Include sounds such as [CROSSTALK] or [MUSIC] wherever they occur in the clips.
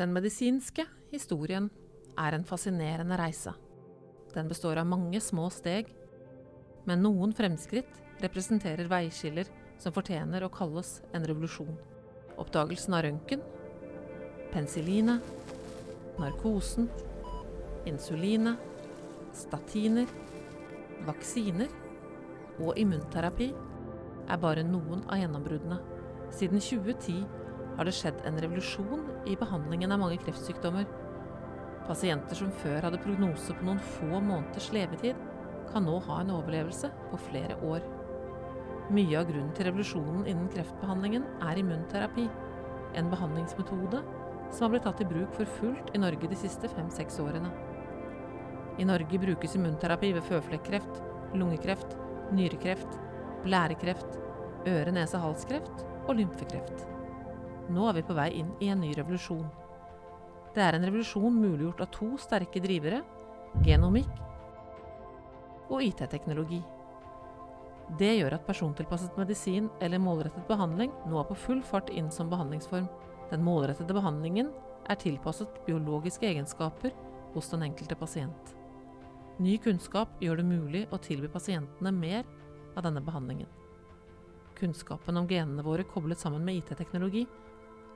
Den medisinske historien er en fascinerende reise. Den består av mange små steg, men noen fremskritt representerer veiskiller som fortjener å kalles en revolusjon. Oppdagelsen av røntgen, penicillinet, narkosen, insulinet, statiner, vaksiner og immunterapi er bare noen av gjennombruddene. Siden 2010 har det skjedd en revolusjon i behandlingen av mange kreftsykdommer. Pasienter som før hadde prognose på noen få måneders levetid, kan nå ha en overlevelse på flere år. Mye av grunnen til revolusjonen innen kreftbehandlingen er immunterapi, en behandlingsmetode som har blitt tatt i bruk for fullt i Norge de siste fem-seks årene. I Norge brukes immunterapi ved føflekkreft, lungekreft, nyrekreft, blærekreft, øre-nese-hals-kreft og lymfekreft. Nå er vi på vei inn i en ny revolusjon. Det er en revolusjon muliggjort av to sterke drivere, genomikk og IT-teknologi. Det gjør at persontilpasset medisin eller målrettet behandling nå er på full fart inn som behandlingsform. Den målrettede behandlingen er tilpasset biologiske egenskaper hos den enkelte pasient. Ny kunnskap gjør det mulig å tilby pasientene mer av denne behandlingen. Kunnskapen om genene våre koblet sammen med IT-teknologi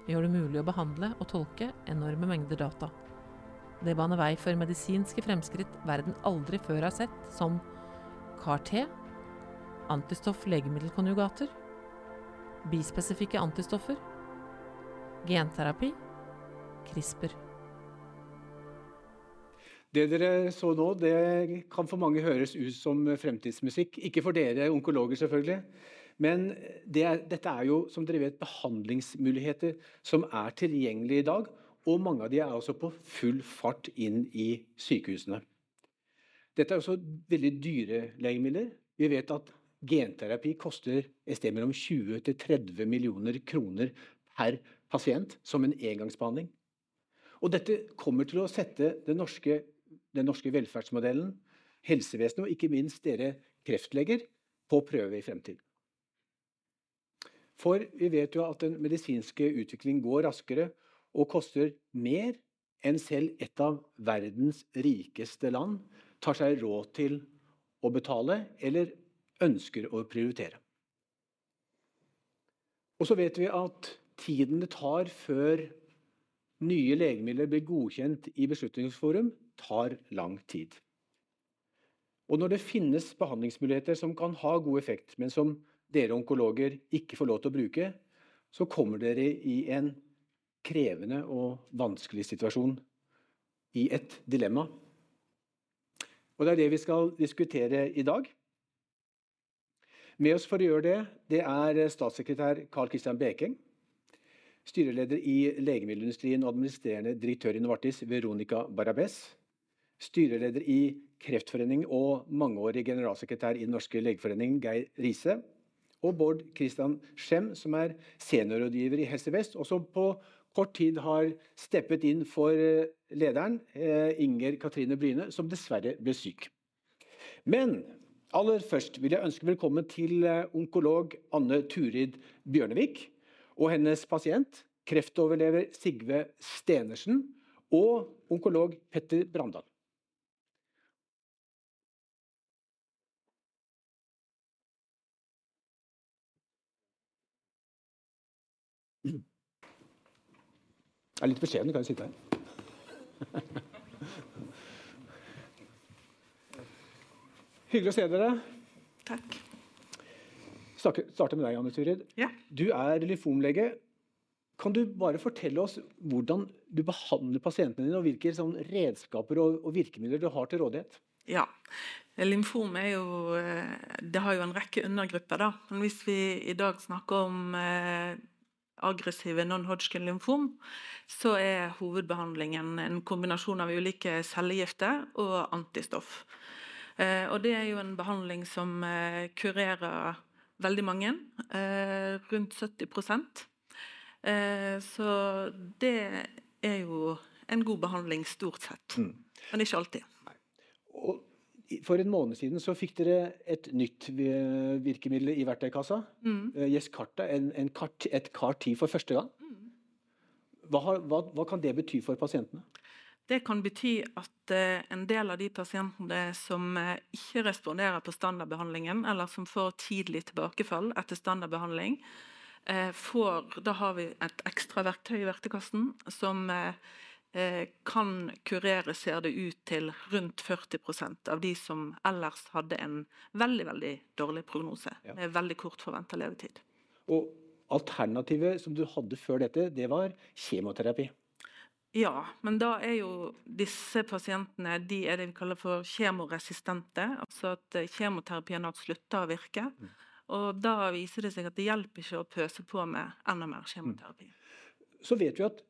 gjør det mulig å behandle og tolke enorme mengder data. Det baner vei for medisinske fremskritt verden aldri før har sett, som CAR-T, antistoff-legemiddelkonjugater, bispesifikke antistoffer, genterapi, CRISPR. Det dere så nå, det kan for mange høres ut som fremtidsmusikk. Ikke for dere onkologer, selvfølgelig. Men det er, dette er jo, som dere vet, behandlingsmuligheter som er tilgjengelige i dag. Og mange av de er også på full fart inn i sykehusene. Dette er også veldig dyre legemidler. Vi vet at genterapi koster et sted mellom 20 til 30 millioner kroner per pasient som en engangsbehandling. Og dette kommer til å sette den norske den norske velferdsmodellen, helsevesenet og ikke minst dere kreftleger på prøve i fremtiden. For vi vet jo at den medisinske utviklingen går raskere og koster mer enn selv et av verdens rikeste land tar seg råd til å betale eller ønsker å prioritere. Og så vet vi at tiden det tar før nye legemidler blir godkjent i Beslutningsforum, tar lang tid. Og når det finnes behandlingsmuligheter som kan ha god effekt, men som dere onkologer ikke får lov til å bruke, så kommer dere i en krevende og vanskelig situasjon. I et dilemma. Og Det er det vi skal diskutere i dag. Med oss for å gjøre det, det er statssekretær Carl Christian Bekeng. Styreleder i legemiddelindustrien og administrerende direktør i Novartis, Veronica Barabes styreleder i Kreftforening og mangeårig generalsekretær i Den norske legeforening, Geir Riise. Og Bård Christian Skjem, som er seniorrådgiver i Helse Vest, og som på kort tid har steppet inn for eh, lederen, eh, Inger Katrine Bryne, som dessverre ble syk. Men aller først vil jeg ønske velkommen til eh, onkolog Anne Turid Bjørnevik og hennes pasient, kreftoverlever Sigve Stenersen, og onkolog Petter Brandal. Jeg er litt beskjeden, kan jo sitte her. [LAUGHS] Hyggelig å se dere. Takk. Starte med deg, Anne Turid. Ja. Du er lymfomlege. Kan du bare fortelle oss hvordan du behandler pasientene dine, og hvilke sånn redskaper og, og, virkemidler du har til rådighet? Ja. Lymfom er jo eh, Det har jo en rekke undergrupper, da. Men hvis vi i dag snakker om eh, aggressive non-Hodgkin lymfom, så er hovedbehandlingen en kombinasjon av ulike cellegifter og antistoff. Eh, og det er jo en behandling som eh, kurerer veldig mange, eh, rundt 70% Så det er jo en god behandling stort sett, mm. men ikke alltid. Og for en måned siden så fikk dere et nytt virkemiddel i verktøykassa. Mm. Yescarta, en, en kart, et CAR-10 for første gang. Mm. Hva, har, hva, hva kan det bety for pasientene? Det kan bety at eh, en del av de pasientene som eh, ikke responderer på standardbehandlingen, eller som får tidlig tilbakefall etter standardbehandling, eh, får Da har vi et ekstra verktøy i verktøykassen som kan kurere, ser det ut til, rundt 40% av de som ellers hadde en veldig veldig dårlig prognose, ja. med veldig kort forventa levetid. Og Alternativet som du hadde før dette, det var kjemoterapi? Ja, men da er jo disse pasientene de er det vi kaller for kjemoresistente. Altså at eh, kjemoterapien har slutta å virke. Mm. Og da viser det seg at det hjelper ikke å pøse på med enda mer kjemoterapi. Mm. Så vet vi at eh,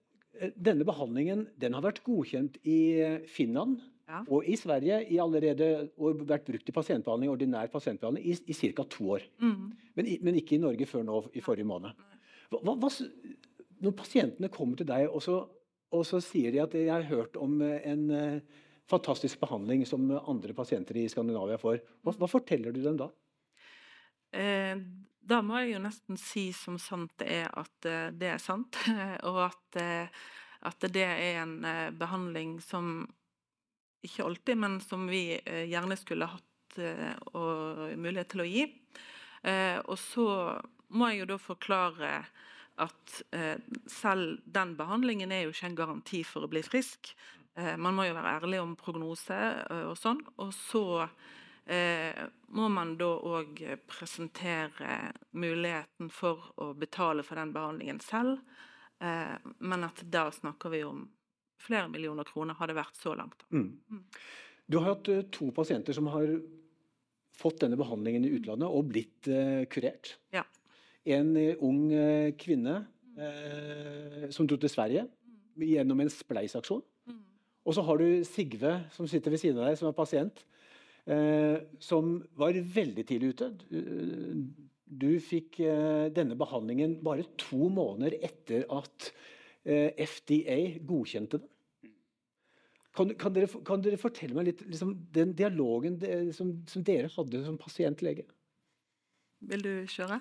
denne behandlingen den har vært godkjent i eh, Finland ja. og i Sverige i allerede, og vært brukt i pasientbehandling, ordinær pasientbehandling i, i ca. to år. Mm. Men, men, ikke i Norge før nå i forrige måned. Hva, hva, når pasientene kommer til deg og så og så sier de at de har hørt om eh, en eh, fantastisk behandling som andre pasienter i Skandinavia får. Hva, hva forteller du dem da? Eh, da må jeg jo nesten si som sant det er, at eh, det er sant. [LAUGHS] og at, at, det er en behandling som ikke alltid, men som vi gjerne skulle hatt og mulighet til å gi. og så må jeg jo da forklare at eh, selv den behandlingen er jo ikke en garanti for å bli frisk. Eh, man må jo være ærlig om prognose eh, og sånn. Og så eh, må man da òg presentere muligheten for å betale for den behandlingen selv. Eh, men at da snakker vi om flere millioner kroner, har det vært så langt. Mm. Mm. Du har hatt eh, to pasienter som har fått denne behandlingen i utlandet og blitt kurert. Ja en eh, ung eh, kvinne eh, som dro til Sverige gjennom en spleisaksjon. Og så har du Sigve som sitter ved siden av deg, som er pasient. Eh, som var veldig tidlig ute. Du, du fikk eh, denne behandlingen bare to måneder etter at eh, FDA godkjente den. Kan, kan, dere, kan, dere, fortelle meg litt liksom, den dialogen de, som, som, dere hadde som pasient-lege? Vil du kjøre?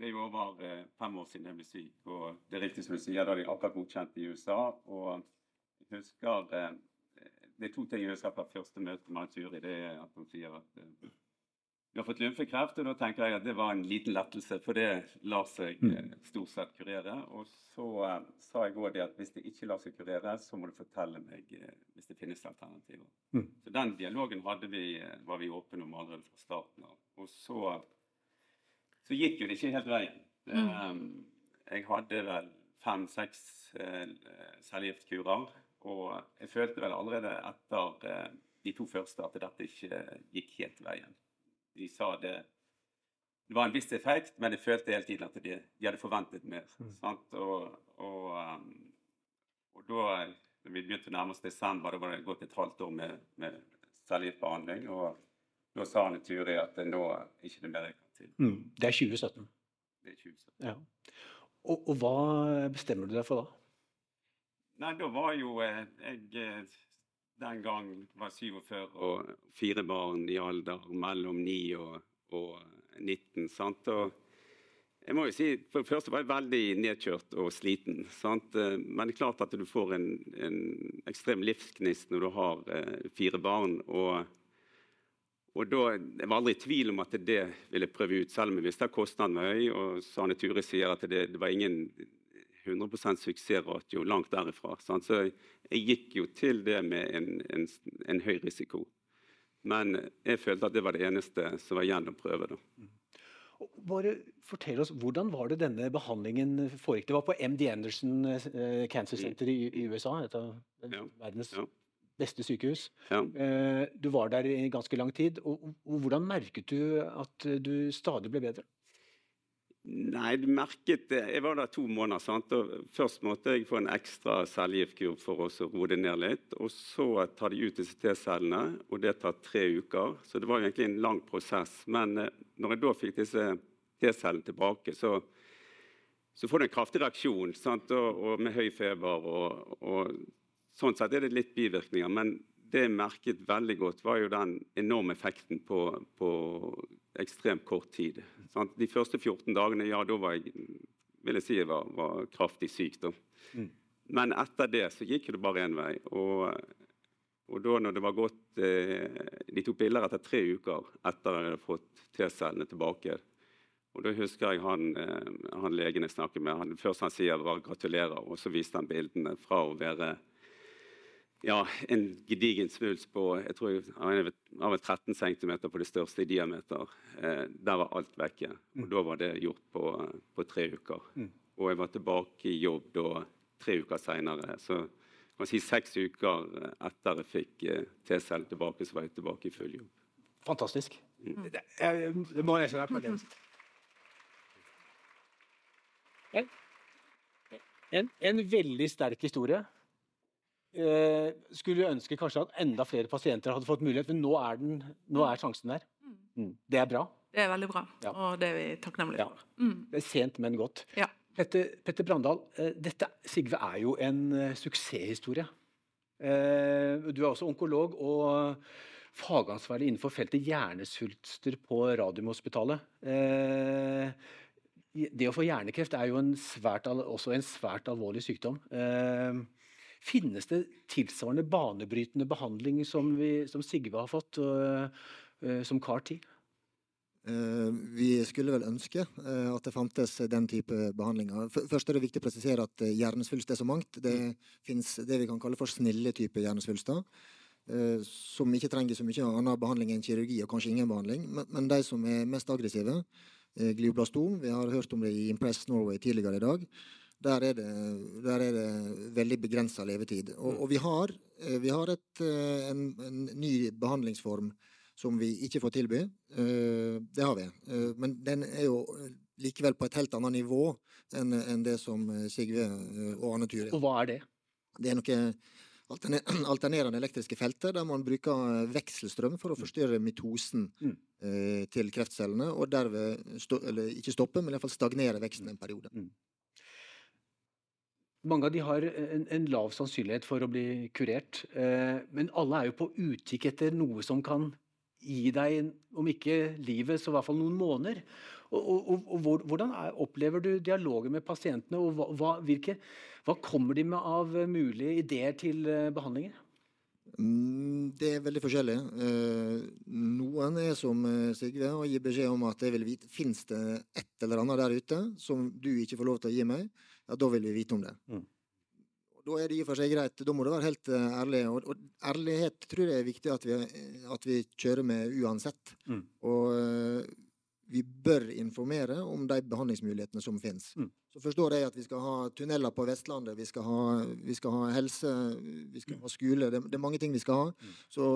det er jo over eh, fem år siden jeg ble syk. Og det er riktig som du sier, da de akkurat godkjent i USA. Og jeg husker eh, Det er to ting jeg husker fra første møte med Turi. Det er at han sier at uh, vi har fått lymfekreft, og da tenker jeg at det var en liten lettelse, for det lar seg uh, stort sett kurere. Og så uh, sa jeg òg det at hvis det ikke lar seg kurere, så må du fortelle meg uh, hvis det finnes alternativer. Mm. Så den dialogen hadde vi, var vi åpne om allerede fra starten av. Og så, så gikk jo det ikke helt veien. Mm. Um, jeg hadde vel fem-seks uh, cellegiftkurer, og jeg følte vel allerede etter de to første at dette ikke gikk helt veien de sa det det var en viss effekt, men jeg følte hele tiden at de, de hadde forventet mer. Mm. Og, og, um, og, da når vi begynte å nærme oss desember, da var det gått et halvt år med, med cellegiftbehandling. Og da sa han i Turi at nå nå ikke det mer jeg kan til. Mm. Det er 2017? Det er 2017. Ja. Og, og, hva bestemmer du deg for da? Nei, da var jo eh, jeg eh, den gang var 47 og fire barn i alder mellom 9 og, og 19. Sant? Og jeg må jo si, For det første var jeg veldig nedkjørt og sliten. Sant? Men det er klart at du får en, en ekstrem livsgnist når du har eh, fire barn. og og da, Jeg var aldri i tvil om at det ville prøve ut, selv om jeg visste at kostnaden var høy. Og Sanne Ture sier at det, det var ingen 100% suksessratio langt derifra. Sant? Så jeg gikk jo til det med en, en, en, høy risiko. Men jeg følte at det var det eneste som var igjen å prøve. da. Mm. Bare fortell oss, Hvordan var det denne behandlingen foregikk? Det var på MD Anderson eh, Cancer Center i, i USA, et av ja. verdens ja. beste sykehus. Ja. Eh, du var der i ganske lang tid. Og Hvordan merket du at du stadig ble bedre? Nei, du merket det. Jeg var der to måneder. sant? Og først måtte jeg få en ekstra cellegiftkur for å roe det ned litt. Og så tar de ut disse T-cellene, og det tar tre uker. Så det var egentlig en lang prosess. Men eh, når jeg da fikk disse T-cellene tilbake, så, så, får du en kraftig reaksjon? Og, og med høy feber. Og, og, sånn sett er det litt bivirkninger. Men det jeg merket veldig godt, var jo den enorme effekten på, på ekstremt kort tid. Sant? De første 14 dagene ja, da var jeg vil jeg si var, var kraftig syk. da. Mm. Men etter det så gikk det bare én vei. Og, og, da når det var gått eh, De tok bilder etter tre uker etter at jeg hadde fått T-cellene tilbake. Og da husker jeg han, eh, han legen jeg snakket med, han, først han sier var 'gratulerer', og så viste han bildene fra å være ja, en gedigen svulst på jeg tror jeg, av 13 cm på det største i diameter. Eh, der var alt vekke. Og mm. Da var det gjort på, på tre uker. Mm. Og jeg var tilbake i jobb da tre uker seinere. Så kan si seks uker etter jeg fikk eh, T-cellen tilbake, så var jeg tilbake i full jobb. Fantastisk. Mm. Det, jeg, det må jeg nesten en, en, en veldig sterk historie. Eh, skulle ønske kanskje at enda flere pasienter hadde fått mulighet, men nå er, den, nå er sjansen der. Mm. mm. Det er bra. Det er veldig bra, ja. og det er vi takknemlige ja. for. Mm. Det er sent, men godt. Ja. Petter, Petter Brandal, eh, dette, Sigve, er jo en uh, suksesshistorie. Eh, du er også onkolog og fagansvarlig innenfor feltet hjernesvulster på Radiumhospitalet. Eh, det å få hjernekreft er jo en svært, også en svært alvorlig sykdom. Eh, Finnes det tilsvarende banebrytende behandling som, vi, som Sigve har fått, og, uh, som CAR-10? Uh, vi skulle vel ønske at det fantes den type behandlinger. Først er det viktig å presisere at hjernesvulst er så mangt. Det mm. finnes det vi kan kalle for snille typer hjernesvulster. Som ikke trenger så mye annen behandling enn kirurgi og kanskje ingen behandling. Men, men de som er mest aggressive, glioblastom, vi har hørt om det i Impress Norway tidligere i dag der er det, der er det veldig begrensa levetid. Og, mm. og vi, har, eh, vi har, et, eh, en, en, ny behandlingsform som vi ikke får tilby. Eh, det har vi. Men den er jo likevel på et helt annet nivå enn, det som Sigve og Arne Ture Og hva er det? Det er noe [CLEARS THROAT] alternerende elektriske felter der man bruker vekselstrøm for å mm. forstyrre mitosen mm. til kreftcellene, og derved stå, ikke stoppe, men i hvert fall stagnere veksten en periode. Mm. Mange av de har en, en, lav sannsynlighet for å bli kurert. Eh, men alle er jo på utkikk etter noe som kan gi deg, om ikke livet, så i hvert fall noen måneder. Og, og, og Hvordan er, opplever du dialogen med pasientene, og hva, hvilke, hva, kommer de med av mulige ideer til eh, behandlinger? Mm, det er veldig forskjellig. Eh, noen er som eh, Sigve og gir beskjed om at jeg vil vite Fins det et eller annet der ute som du ikke får lov til å gi meg? Ja, da vil vi vite om det. Mm. Da er det i og for seg greit. Da må du være helt uh, ærlig. Og, og, ærlighet tror jeg er viktig at vi, at vi kjører med uansett. Mm. Og uh, vi bør informere om de behandlingsmulighetene som finnes. Mm. Så forstår jeg at vi skal ha tunneler på Vestlandet, vi skal ha, vi skal ha helse, vi skal ha skole. Det, det, er mange ting vi skal ha. Mm. Så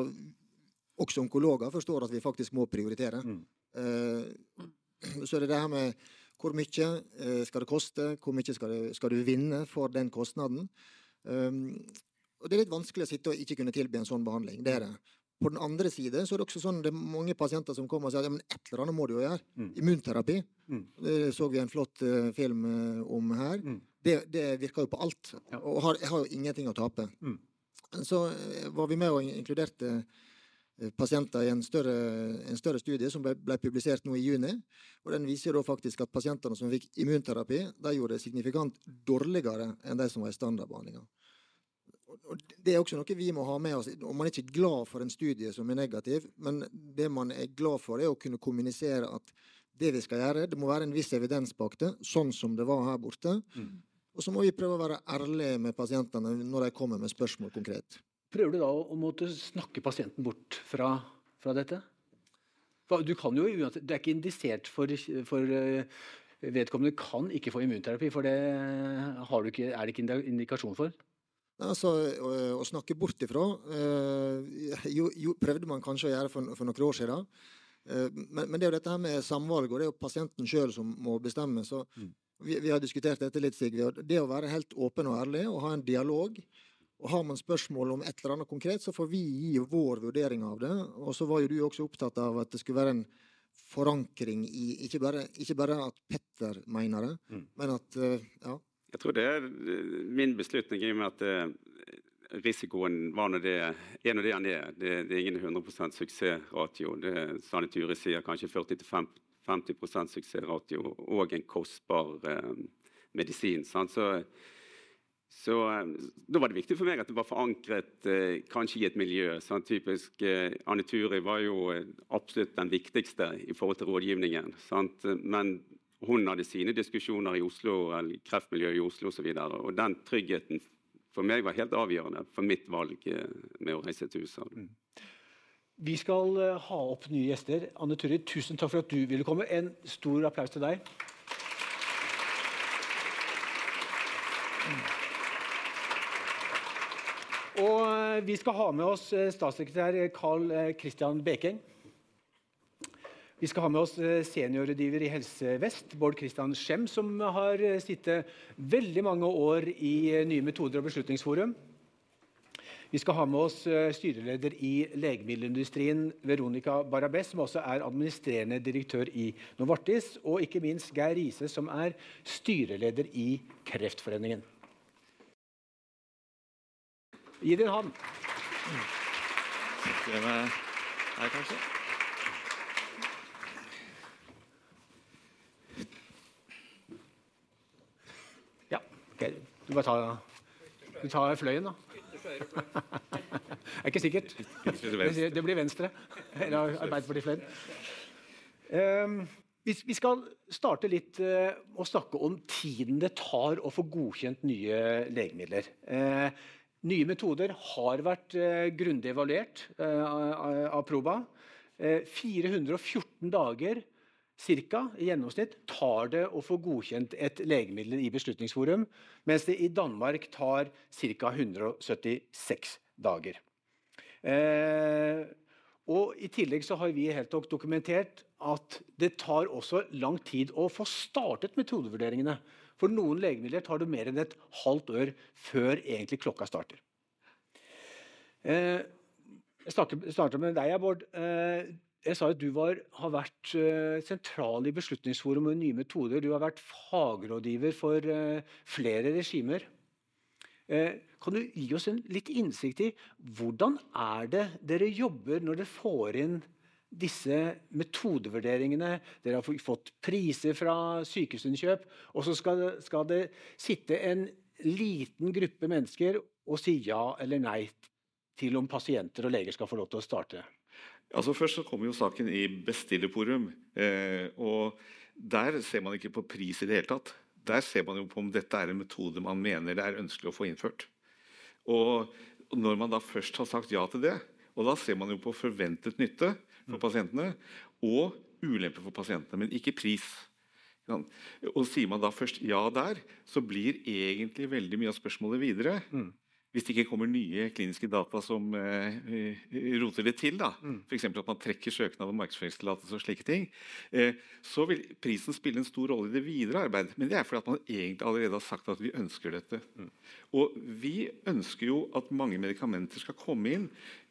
også onkologer forstår at vi faktisk må prioritere. Uh, [CLEARS THROAT] så er det det her med hvor mye eh, skal det koste? Hvor mye skal, det, skal du vinne for den kostnaden? Um, og Det er litt vanskelig å sitte og ikke kunne tilby en sånn behandling. det er det. På den andre side så er det også sånn det er mange pasienter som kommer og sier at ja, men et eller annet må du jo gjøre. Mm. Immunterapi. Mm. Det så vi en flott uh, film uh, om her. Mm. Det, det, virker jo på alt. Ja. Og har, har, jo ingenting å tape. Mm. Så uh, var vi med og inkluderte Eh, pasienter i en større, en større studie som ble, ble, publisert nå i juni. og Den viser faktisk at pasientene som fikk immunterapi, de gjorde det signifikant dårligere enn de som var i standardbehandlinga. Det er også noe vi må ha med oss. og Man er ikke glad for en studie som er negativ, men det man er glad for, er å kunne kommunisere at det vi skal gjøre, det må være en viss evidens bak det, sånn som det var her borte. Mm. Og så må vi prøve å være ærlige med pasientene når de kommer med spørsmål konkret. Prøver du da å måtte snakke pasienten bort fra, fra dette? Du kan jo, det er ikke indisert for, for eh, vedkommende kan ikke få immunterapi, for det ikke, er det ikke indikasjon for? Altså, å, å, snakke bort ifra øh, jo, jo, prøvde man kanskje å gjøre for, for noen år siden. Men, men, det er jo dette her med samvalg, og det er jo pasienten sjøl som må bestemme. så mm. vi, vi, har diskutert dette litt, Sigrid. Det å være helt åpen og ærlig og ha en dialog og Har man spørsmål om et eller annet konkret, så får vi gi vår vurdering av det. Og så var jo du også opptatt av at det skulle være en forankring i Ikke bare, ikke bare at Petter mener det, mm. men at uh, ja. Jeg tror det er eh, min beslutning i og med at uh, risikoen var når det er når det han er. Det, det er ingen 100 suksessratio. Det Sanne Ture sier kanskje 40-50% suksessratio og en kostbar eh, medisin. Sant? Så, så da var det viktig for meg at det var forankret eh, kanskje i et miljø. Sånn Typisk eh, Anne var jo eh, absolutt den viktigste i forhold til rådgivningen. Sant? Men hun hadde sine diskusjoner i Oslo, eller kreftmiljøet i Oslo osv. Og, og den tryggheten for meg var helt avgjørende for mitt valg eh, med å reise til USA. Mm. Vi skal eh, ha opp nye gjester. Anne Turi, tusen takk for at du ville komme. En stor applaus til deg. Og eh, vi skal ha med oss statssekretær Carl Christian Bekeng. Vi skal ha med oss eh, seniorrådgiver i Helse Vest, Bård Kristian Skjem, som har eh, sittet veldig mange år i eh, Nye metoder og Beslutningsforum. Vi skal ha med oss styreleder i legemiddelindustrien, Veronica Barabes, som også er administrerende direktør i Novartis. Og ikke minst Geir Riise, som er styreleder i Kreftforeningen. Gi det en hånd. Her, kanskje? Okay, du bare tar, du tar fløyen, da. [LAUGHS] det er ikke sikkert. Det blir Venstre. Eller Arbeiderpartifløyen. Um, vi skal starte litt uh, å snakke om tiden det tar å få godkjent nye legemidler. Uh, nye metoder har vært uh, grundig evaluert uh, av Proba. 414 dager Cirka, i gjennomsnitt tar det å få godkjent et legemiddel i Beslutningsforum, mens det i Danmark tar ca. 176 dager. Eh, og I tillegg så har vi helt dokumentert at det tar også lang tid å få startet metodevurderingene. For noen legemidler tar du mer enn et halvt år før egentlig klokka starter. Eh, jeg starter med deg, Bård. Eh, jeg sa at du var, har vært uh, sentral i Beslutningsforum og nye metoder. Du har vært fagrådgiver for flere regimer. Kan du gi oss en litt innsikt i hvordan er det dere jobber når dere får inn disse metodevurderingene? Dere har fått priser fra Sykehusinnkjøp, og så skal skal det sitte en liten gruppe mennesker og si ja eller nei til om pasienter og leger skal få lov til å starte. Altså Først så kommer jo saken i bestillerforum. Eh, og Der ser man ikke på pris i det hele tatt. Der ser man jo på om dette er en metode man mener det er ønskelig å få innført. Og Når man da først har sagt ja til det, og da ser man jo på forventet nytte for pasientene og ulemper for pasientene, men ikke pris. Og Sier man da først ja der, så blir egentlig veldig mye av spørsmålet videre. Mm hvis det ikke kommer nye kliniske data som eh, roter det til, da, mm. f.eks. at man trekker søknad om markedsføringstillatelse og slike ting, eh, så vil prisen spille en stor rolle i det videre arbeidet. Men det er fordi at man egentlig allerede har sagt at vi ønsker dette. Mm. Og vi ønsker jo at mange medikamenter skal komme inn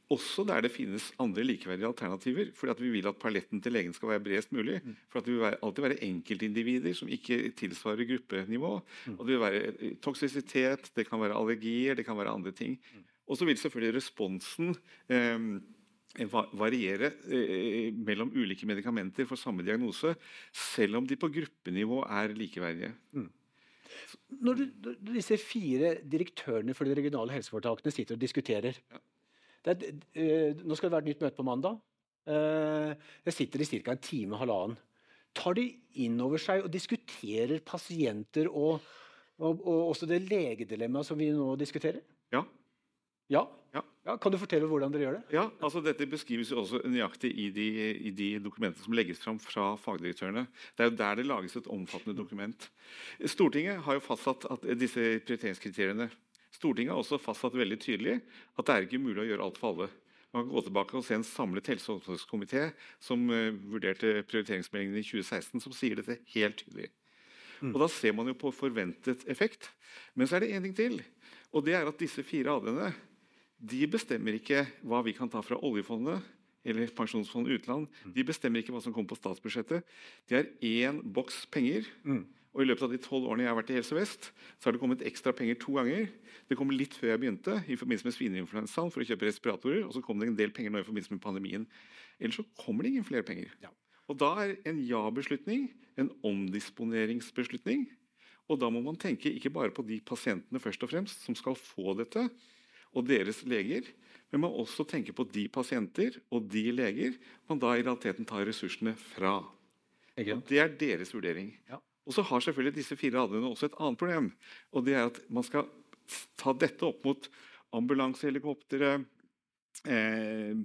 også der det finnes andre likeverdige alternativer. fordi at Vi vil at paletten til legen skal være bredest mulig. Mm. For at Det vil alltid være enkeltindivider som ikke tilsvarer gruppenivå. Mm. og Det vil være eh, toksisitet, det kan være allergier, det kan være andre ting. Mm. Og så vil selvfølgelig responsen eh, variere eh, mellom ulike medikamenter for samme diagnose, selv om de på gruppenivå er likeverdige. Mm. Når, du, når disse fire direktørene for de regionale helseforetakene sitter og diskuterer, ja. Er, uh, nå skal det være et nytt møte på mandag. Uh, jeg sitter i ca. en time halvannen. Tar de inn over seg og diskuterer pasienter og, og, og også det legedilemmaet som vi nå diskuterer? Ja. Ja? ja? ja? Kan du fortelle hvordan dere gjør det? Ja, altså Dette beskrives jo også nøyaktig i de, i de dokumentene som legges fram fra fagdirektørene. Det er jo der det lages et omfattende dokument. Stortinget har jo fastsatt at disse prioriteringskriteriene Stortinget har også fastsatt veldig tydelig at det er ikke mulig å gjøre alt for alle. Man kan gå tilbake og se en samlet helse- og omsorgskomité som uh, vurderte prioriteringsmeldingen i 2016, som sier dette helt tydelig. Mm. Og Da ser man jo på forventet effekt. Men så er det én ting til. Og det er at disse fire AD-ene de bestemmer ikke hva vi kan ta fra oljefondet eller Pensjonsfondet utland. Mm. De bestemmer ikke hva som kommer på statsbudsjettet. De har én boks penger. Mm. Og I løpet av de tolv årene jeg har vært i Helse Vest, så har det kommet ekstra penger to ganger. Det kom litt før jeg begynte, i forbindelse med svineinfluensaen, for å kjøpe respiratorer. Og så kom det en del penger nå i forbindelse med pandemien. Ellers så kommer det ingen flere penger. Ja. Og da er en ja-beslutning en omdisponeringsbeslutning. Og da må man tenke ikke bare på de pasientene først og fremst som skal få dette, og deres leger, men man også tenke på de pasienter og de leger man da i realiteten tar ressursene fra. Og det er deres vurdering. Ja. Og så har selvfølgelig disse fire radioene også et annet problem. og det er at Man skal ta dette opp mot ambulansehelikoptre, eh,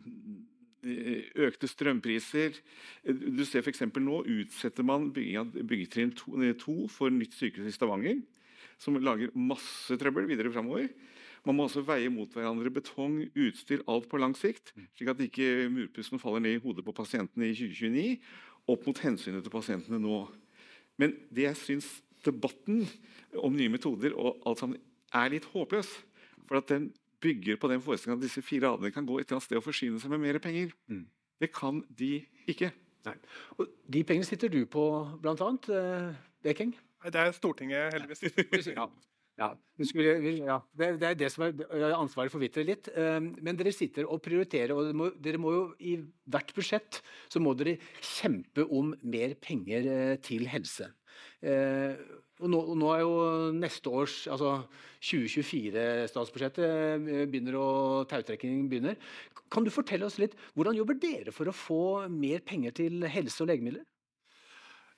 økte strømpriser. Du ser f.eks. nå utsetter man byggetrinn 2 for nytt sykehus i Stavanger, som lager masse trøbbel videre framover. Man må også veie mot hverandre betong, utstyr, alt på lang sikt, slik at ikke murpussen faller ned i hodet på pasientene i 2029, opp mot hensynet til pasientene nå. Men det jeg syns debatten om nye metoder og alt sammen er litt håpløs. For at den bygger på den forestillingen at disse fire adene kan gå et eller annet sted og forsyne seg med mer penger. Mm. Det kan de ikke. Nei. Og de pengene sitter du på, blant annet, eh, Bekeng? Det er Stortinget, heldigvis. Ja. Ja, skulle, ja. Det, det er det som er ansvaret forvitrer litt. eh, Men dere sitter og prioriterer, og dere må, dere må jo i hvert budsjett så må dere kjempe om mer penger eh, til helse. Eh, Og nå, og nå er jo neste års, altså 2024-statsbudsjettet eh, begynner og tautrekkingen begynner. Kan du fortelle oss litt, hvordan jobber dere for å få mer penger til helse og legemidler?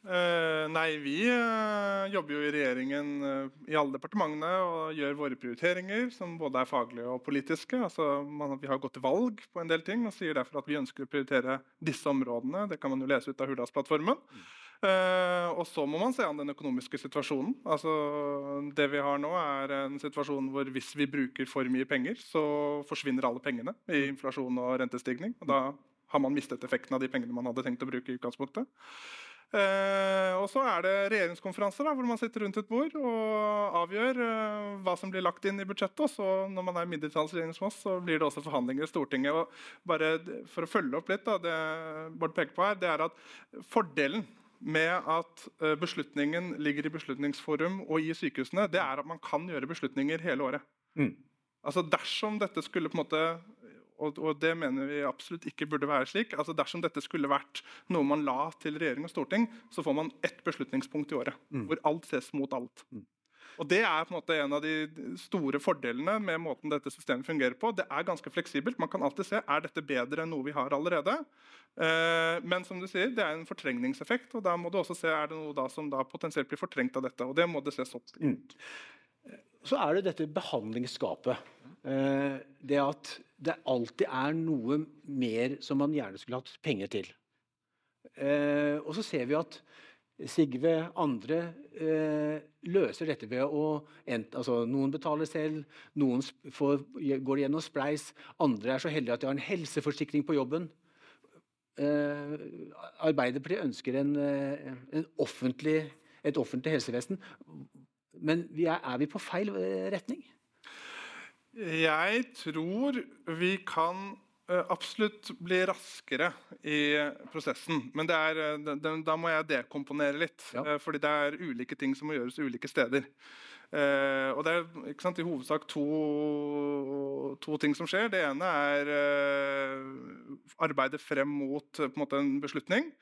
Eh, nei, vi uh, jobber jo i regjeringen uh, i alle departementene og gjør våre prioriteringer, som både er faglige og politiske. Altså, man, vi har gått til valg på en del ting og sier derfor at vi ønsker å prioritere disse områdene. Det kan man jo lese ut av Hurdalsplattformen. Eh, og så må man se an den økonomiske situasjonen. Altså, det vi har nå, er en situasjon hvor hvis vi bruker for mye penger, så forsvinner alle pengene i inflasjon og rentestigning. Og da har man mistet effekten av de pengene man hadde tenkt å bruke i utgangspunktet. Eh, og så er det regjeringskonferanser da, hvor man sitter rundt et bord og avgjør eh, hva som blir lagt inn i budsjettet. Og så når man er mindretallsregjering som oss, så blir det også forhandlinger i Stortinget. Og bare For å følge opp litt, da, det Bård peker på her, det er at fordelen med at eh, beslutningen ligger i Beslutningsforum og i sykehusene, det er at man kan gjøre beslutninger hele året. Mm. Altså Dersom dette skulle på en måte og, og det mener vi absolutt ikke burde være slik. altså Dersom dette skulle vært noe man la til regjering og storting, så får man ett beslutningspunkt i året. Mm. Hvor alt ses mot alt. Mm. Og Det er på en måte en av de store fordelene med måten dette systemet fungerer på. Det er ganske fleksibelt. Man kan alltid se er dette bedre enn noe vi har allerede. Eh, men som du sier, det er en fortrengningseffekt, og da må du også se er det noe da som da potensielt blir fortrengt av dette. og Det må det ses opp. Mm. Så er det dette behandlingsgapet. Eh, det at det alltid er noe mer som man gjerne skulle hatt penger til. Eh, og så ser vi at Sigve andre eh, løser dette ved å altså Noen betaler selv, noen får, går gjennom spleis, andre er så heldige at de har en helseforsikring på jobben. Eh, Arbeiderpartiet ønsker en, eh, en offentlig, et offentlig helsevesen. Men vi er, er vi på feil eh, retning? Jeg tror vi kan eh, absolutt bli raskere i prosessen. Men det er, eh, da- må jeg dekomponere litt. Ja. eh, Fordi det er ulike ting som må gjøres ulike steder. Og det er sant, i hovedsak to, to ting som skjer. Det ene er arbeidet frem mot på en, måte en beslutning.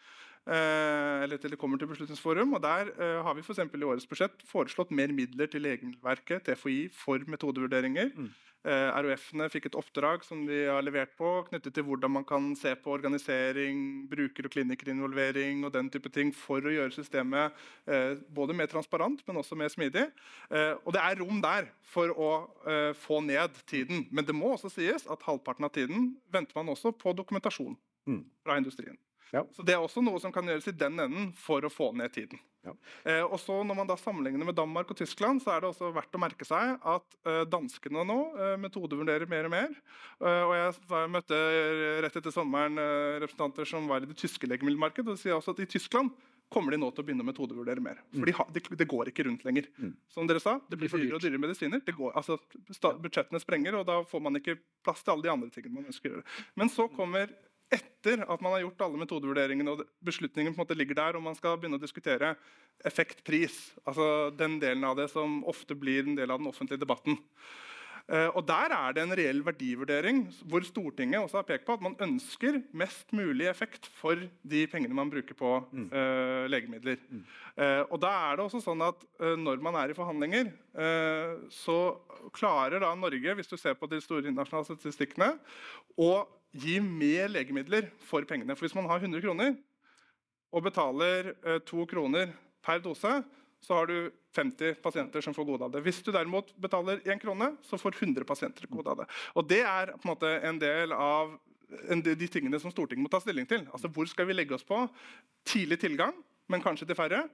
Eh, eller til det kommer til Beslutningsforum. og Der eh, har vi for i årets budsjett foreslått mer midler til Legemiddelverket, TFI, for metodevurderinger. Mm. Eh, ROF-ene fikk et oppdrag som de har levert på, knyttet til hvordan man kan se på organisering, bruker- og klinikerinvolvering og den type ting for å gjøre systemet både mer transparent, men også mer smidig. Og det er rom der for å få ned tiden. Men det må også sies at halvparten av tiden venter man også på dokumentasjon Mm. fra industrien. Ja. Så Det er også noe som kan gjøres i den enden for å få ned tiden. Ja. Eh, og så Når man da sammenligner med Danmark og Tyskland, så er det også verdt å merke seg at eh, danskene nå eh, metodevurderer mer og mer. Eh, og Jeg jeg møtte rett etter sommeren eh, representanter som var i det tyske legemiddelmarkedet. og de sier også at I Tyskland kommer de nå til å begynne å metodevurdere mer. For de det de går ikke rundt lenger. Mm. Som dere sa, det blir for dyrere og dyrere medisiner. Det går, altså, sta- budsjettene sprenger, og da får man ikke plass til alle de andre tingene man ønsker å gjøre. Men så kommer etter at man har gjort alle metodevurderingene og beslutningen på en måte ligger der, og man skal begynne å diskutere effekt-pris, altså den delen av det som ofte blir en del av den offentlige debatten. Eh, og Der er det en reell verdivurdering hvor Stortinget også har pekt på at man ønsker mest mulig effekt for de pengene man bruker på Mm. uh, legemidler. Eh, og da er det også sånn at uh, Når man er i forhandlinger, så klarer da Norge hvis du ser på de store internasjonale statistikkene, å gi mer legemidler for pengene. For Hvis man har 100 kroner og betaler eh, to kroner per dose, så har du 50 pasienter som får gode av det. Hvis du derimot betaler én krone, så får 100 pasienter gode av det. Og Det er på en måte en del av de de tingene som Stortinget må ta stilling til. Altså Hvor skal vi legge oss på? Tidlig tilgang, men kanskje til færre.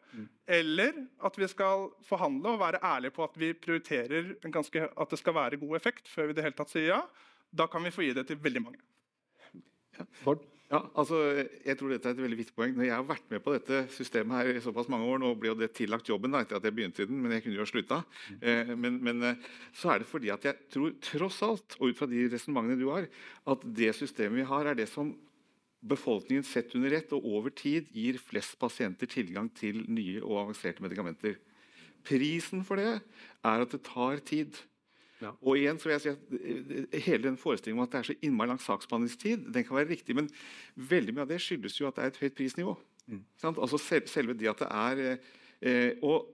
Eller at vi skal forhandle og være ærlige på at vi prioriterer en ganske, at det skal være god effekt før vi det hele tatt sier ja. Da kan vi få gi det til veldig mange. Bård? Ja, altså, jeg tror dette er et veldig viktig poeng. Når jeg har vært med på dette systemet her i såpass mange år, nå ble jo det tillagt jobben da, etter at jeg begynte i den, men jeg kunne jo slutta. Eh, men, men eh, så er det fordi at jeg tror tross alt, og ut fra de resonnementene du har, at det systemet vi har, er det som befolkningen sett under ett og over tid gir flest pasienter tilgang til nye og avanserte medikamenter. Prisen for det er at det tar tid. Ja. Og igjen så vil jeg si at eh, Hele den forestillingen om at det er så innmari lang saksbehandlingstid, den kan være riktig, men veldig mye av det skyldes jo at det er et høyt prisnivå. Sant? Altså selve det at det er eh, eh, og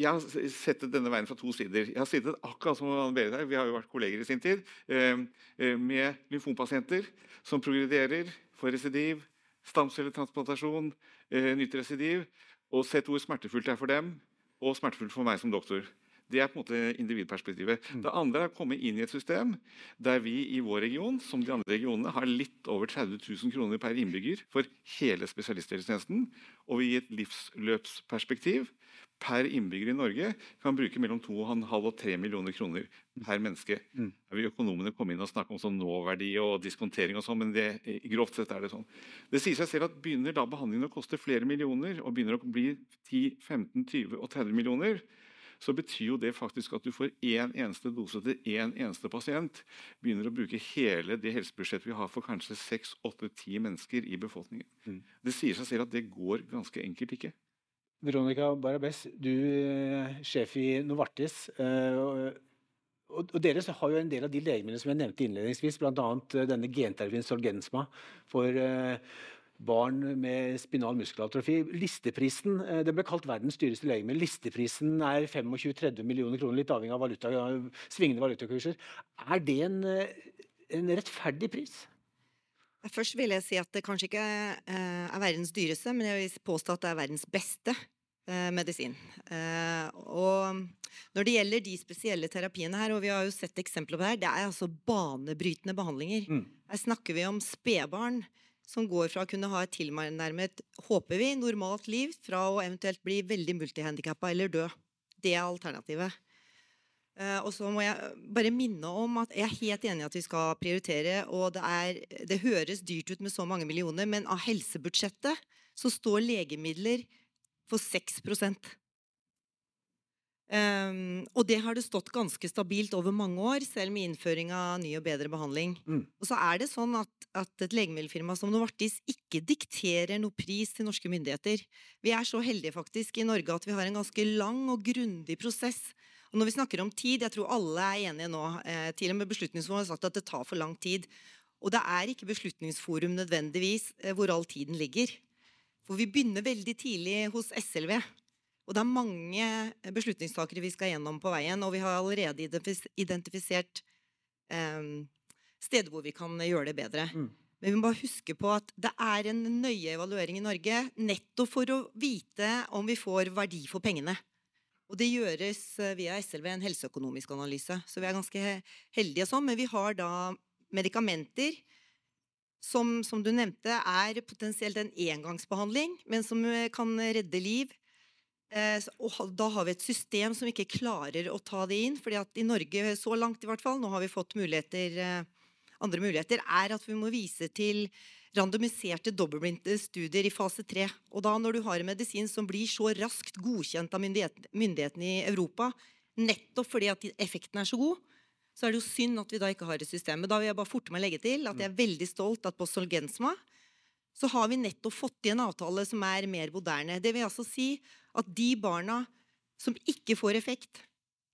jeg har sett denne veien fra to sider. Jeg har sittet akkurat som Anne Berit her, vi har jo vært kolleger i sin tid, eh, eh, med lymfompasienter som progrederer, får residiv, stamcelletransplantasjon, eh, nytt residiv, og sett hvor smertefullt det er for dem, og smertefullt for meg som doktor. Det er på en måte individperspektivet. Det andre er å komme inn i et system der vi i vår region som de andre regionene, har litt over 30 000 kroner per innbygger for hele spesialisthelsetjenesten. Og vi i et livsløpsperspektiv per innbygger i Norge kan bruke mellom 2,5 og 3 millioner kroner per menneske. Mm. Vil økonomene komme inn og snakke om sånn nåverdi og diskontering, og sånn, men det, i grovt sett er det sånn. Det sier seg selv at Begynner da behandlingen å koste flere millioner, og begynner å bli 10, 15, 20 og 30 millioner, så betyr jo det faktisk at du får én eneste dose til én eneste pasient. Begynner å bruke hele det helsebudsjettet vi har for kanskje 6-8-10 mennesker i befolkningen. Mm. Det sier seg selv at det går ganske enkelt ikke. Veronica Barabes, du er sjef i Novartis. eh, og- dere har jo en del av de legemidlene som jeg nevnte innledningsvis, bl.a. denne genterapien Solgensma for eh, barn med spinal muskelatrofi. Listeprisen eh, det ble kalt verdens dyreste legemiddel. Listeprisen er 25-30 millioner kroner, litt avhengig av valuta, svingende valutakurser. Er det en, eh, en rettferdig pris? Først vil jeg si at det kanskje ikke eh, er verdens dyreste, men jeg vil påstå at det er verdens beste medisin. Og når det gjelder de spesielle terapiene her, og vi har jo sett eksempler på det her, det er altså banebrytende behandlinger. Mm. Her snakker vi om spedbarn som går fra å kunne ha et tilnærmet, håper vi, normalt liv, fra å eventuelt bli veldig multihandikappa eller dø. Det er alternativet. Eh, og så må jeg bare minne om at jeg er helt enig i at vi skal prioritere. Og det, er, det høres dyrt ut med så mange millioner, men av helsebudsjettet så står legemidler for 6 Um, og det har det stått ganske stabilt over mange år, selv med innføring av ny og bedre behandling. Mm. Og så er det sånn at, at et legemiddelfirma som Novartis ikke dikterer noe pris til norske myndigheter. Vi er så heldige faktisk i Norge at vi har en ganske lang og grundig prosess. Og når vi snakker om tid, jeg tror alle er enige nå, eh, til og med Beslutningsforum har sagt at det tar for lang tid. Og det er ikke Beslutningsforum nødvendigvis eh, hvor all tiden ligger. For vi begynner veldig tidlig hos SLV. Og det er mange beslutningstakere vi skal gjennom på veien, og vi har allerede identifisert um, steder hvor vi kan gjøre det bedre. Mm. Men vi må bare huske på at det er en nøye evaluering i Norge nettopp for å vite om vi får verdi for pengene. Og det gjøres eh, via SLV en helseøkonomisk analyse. Så vi er ganske he- heldige sånn. Men vi har da medikamenter som, som du nevnte, er potensielt en engangsbehandling, men som eh, kan redde liv. Eh, og da har vi et system som ikke klarer å ta det inn. fordi at i Norge, så langt i hvert fall, nå har vi fått muligheter, eh, andre muligheter, er at vi må vise til randomiserte dobbeltblindede studier i fase 3. Og da når du har en medisin som blir så raskt godkjent av myndighet, myndighetene i Europa, nettopp fordi at effekten er så god, så er det jo synd at vi da ikke har et system. Men da vil jeg bare forte meg legge til at jeg er veldig stolt at på Solgensma så har vi nettopp fått i en avtale som er mer moderne. Det vil altså si at de barna som ikke får effekt,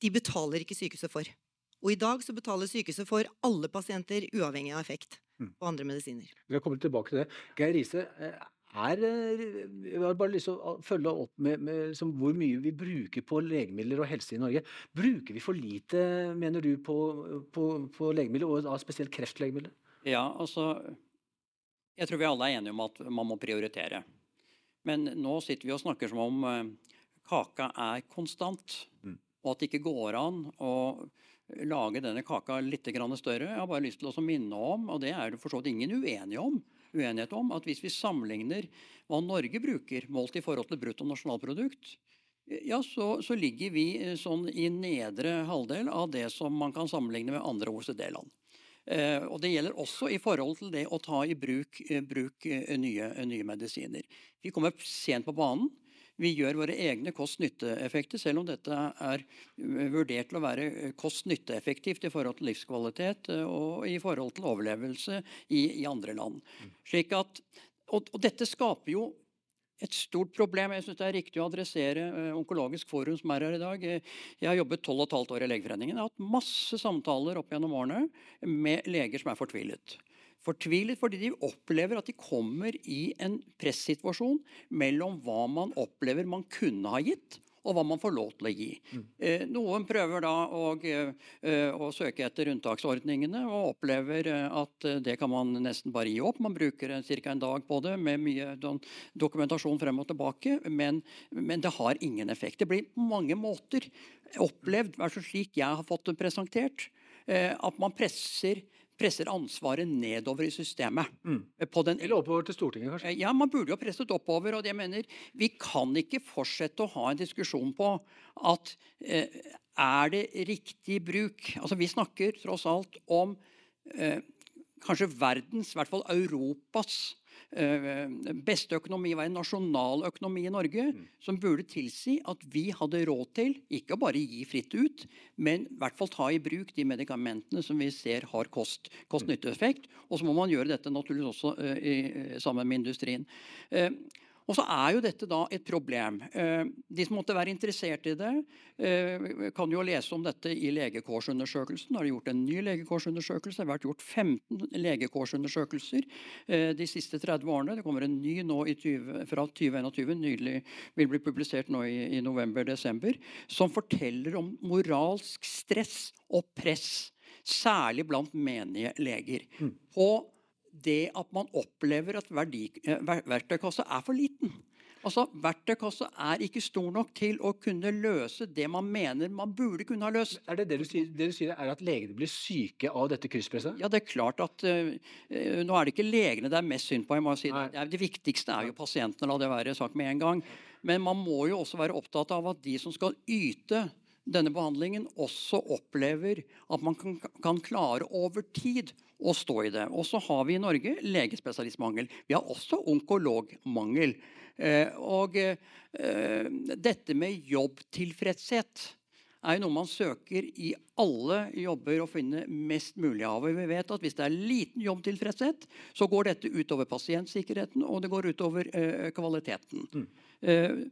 de betaler ikke sykehuset for. Og i dag så betaler sykehuset for alle pasienter uavhengig av effekt Mm. på andre medisiner. Vi har kommet tilbake til det. Geir Riise, eh, er, eh, jeg har bare lyst til å følge opp med, med liksom hvor mye vi bruker på legemidler og helse i Norge. Bruker vi for lite, mener du, på, på, på legemidler, og da spesielt kreftlegemidler? Ja, altså Jeg tror vi alle er enige om at man må prioritere. Men nå sitter vi og snakker som om eh, kaka er konstant, Mm. og at det ikke går an å lage denne kaka litt grann større. Jeg har bare lyst til å minne om, og det er det for så vidt ingen uenige om, uenighet om, at hvis vi sammenligner hva Norge bruker målt i forhold til brutto nasjonalprodukt, ja, så, så ligger vi eh, sånn i nedre halvdel av det som man kan sammenligne med andre OECD-land. Eh, og Det gjelder også i forhold til det å ta i bruk, eh, bruk eh, nye, nye medisiner. Vi kommer sent på banen. Vi gjør våre egne kost-nytte-effekter, selv om dette er vurdert til å være kost-nytte-effektivt i forhold til livskvalitet og i forhold til overlevelse i, i andre land. Slik at, og, og dette skaper jo et stort problem. Jeg syns det er riktig å adressere eh, Onkologisk forum som er her i dag. Eh, Jeg har jobbet 12 15 år i Legeforeningen. Jeg har hatt masse samtaler opp gjennom årene med leger som er fortvilet. Fortvilet fordi de opplever at de kommer i en pressituasjon mellom hva man opplever man kunne ha gitt, og hva man får lov til å gi. Mm. noen prøver da å, eh, å søke etter unntaksordningene og opplever eh, at eh, det kan man nesten bare gi opp. Man bruker ca. en dag på det med mye dokumentasjon frem og tilbake, men, men det har ingen effekt. Det blir på mange måter opplevd, i hvert fall slik jeg har fått det presentert, eh, at man presser presser ansvaret nedover i systemet. Mm. Eh, På den Eller oppover til Stortinget, kanskje? Eh, Ja, man burde jo presset oppover. og jeg mener, Vi kan ikke fortsette å ha en diskusjon på at eh, er det riktig bruk Altså, Vi snakker tross alt om eh, kanskje verdens, i hvert fall Europas, beste økonomi var en nasjonal økonomi i Norge, som burde tilsi at vi hadde råd til ikke å bare gi fritt ut, men i hvert fall ta i bruk de medikamentene som vi ser har kost- kost-nytte-effekt. Og så må man gjøre dette naturligvis også eh, i, sammen med industrien. Og så er jo dette da et problem. Eh, De som måtte være interessert i det, eh, kan jo lese om dette i legekårsundersøkelsen. Det har gjort en ny legekårsundersøkelse. Det har vært gjort 15 levekårsundersøkelser eh, de siste 30 årene. Det kommer en ny nå i 20, fra 2021, nydelig vil bli publisert nå i, i november-desember, som forteller om moralsk stress og press, særlig blant menige leger. På det at man opplever at verdi, eh, verktøykassa er for liten. Altså, Verktøykassa er ikke stor nok til å kunne løse det man mener man burde kunne ha løst. Er det det du sier, det du sier er at legene blir syke av dette krysspresset? Ja, det er klart at eh, Nå er det ikke legene det er mest synd på. jeg må si det. Det er- Det viktigste er jo pasientene, la det være sagt med en gang. Men man må jo også være opptatt av at de som skal yte denne behandlingen, også opplever at man kan, kan klare over tid å stå i det. Og så har vi i Norge legespesialistmangel. Vi har også onkologmangel. Eh, og eh, dette med jobbtilfredshet er jo noe man søker i alle jobber å finne mest mulig av. Og vi vet at Hvis det er liten jobbtilfredshet, så går dette utover pasientsikkerheten og det går utover eh, kvaliteten. Eh,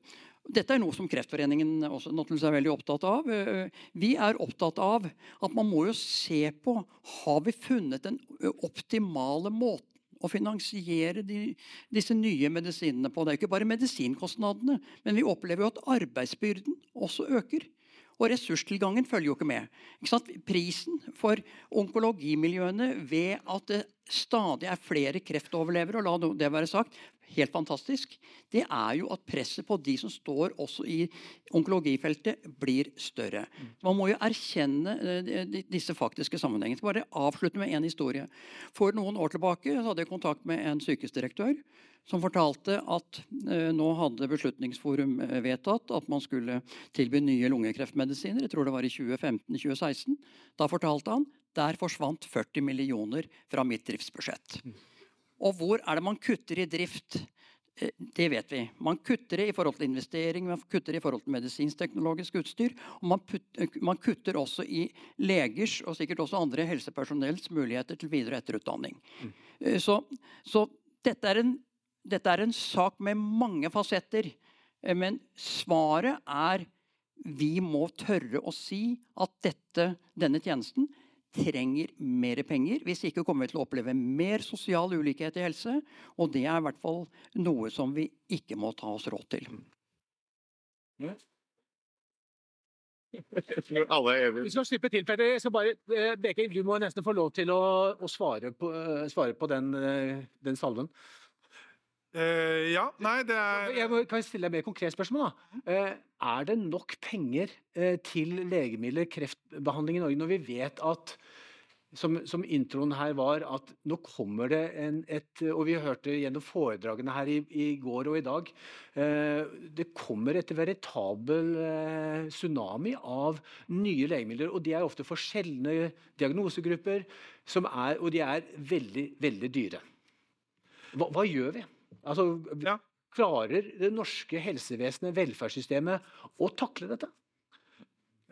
dette er noe som Kreftforeningen også er veldig opptatt av. Eh, Vi er opptatt av at man må jo se på har vi funnet den optimale måten å finansiere de, disse nye medisinene på. Det er ikke bare medisinkostnadene, men vi opplever jo at arbeidsbyrden også øker. Og ressurstilgangen følger jo ikke med. Ikke? Prisen for onkologimiljøene ved at det stadig er flere kreftoverlevere, og la det være sagt, helt fantastisk, det er jo at presset på de som står også i onkologifeltet, blir større. Man må jo erkjenne eh, disse faktiske sammenhengene. Jeg skal bare avslutte med en historie. For noen år tilbake hadde jeg kontakt med en sykehusdirektør som fortalte at eh, nå hadde Beslutningsforum eh, vedtatt at man skulle tilby nye lungekreftmedisiner. Jeg tror det var i 2015-2016. Da fortalte han der forsvant 40 millioner fra mitt driftsbudsjett. Og hvor er det man kutter i drift? Eh, Det vet vi. Man kutter det i forhold til investering, man kutter det i forhold til medisinsk-teknologisk utstyr. Og man, putt, eh, man kutter også i legers og sikkert også andre helsepersonells muligheter til videre- og etterutdanning. Mm. Så, så dette, er en, dette er en sak med mange fasetter. Eh, Men svaret er Vi må tørre å si at dette, denne tjenesten trenger mer penger. Hvis ikke kommer vi til å oppleve mer sosial ulikhet i helse. Og det er i hvert fall noe som vi ikke må ta oss råd til. Vi skal slippe til, Petter. Jeg skal bare, eh, Beking, du må nesten få lov til å, å svare på, eh, svare på den, eh, den salven. Eh, ja, nei, det er Jeg må, kan jeg stille deg et mer konkret spørsmål? da? Uh, er det nok penger uh, til legemidler, kreftbehandling i Norge, når vi vet at som, som introen her var, at nå kommer det en, et Og vi hørte gjennom foredragene her i, i går og i dag. Eh, det kommer et veritabel eh, tsunami av nye legemidler. Og de er ofte for sjeldne diagnosegrupper, er, og de er veldig, veldig dyre. Hva, hva gjør vi? Altså, Ja. Klarer det norske helsevesenet, velferdssystemet, å takle dette?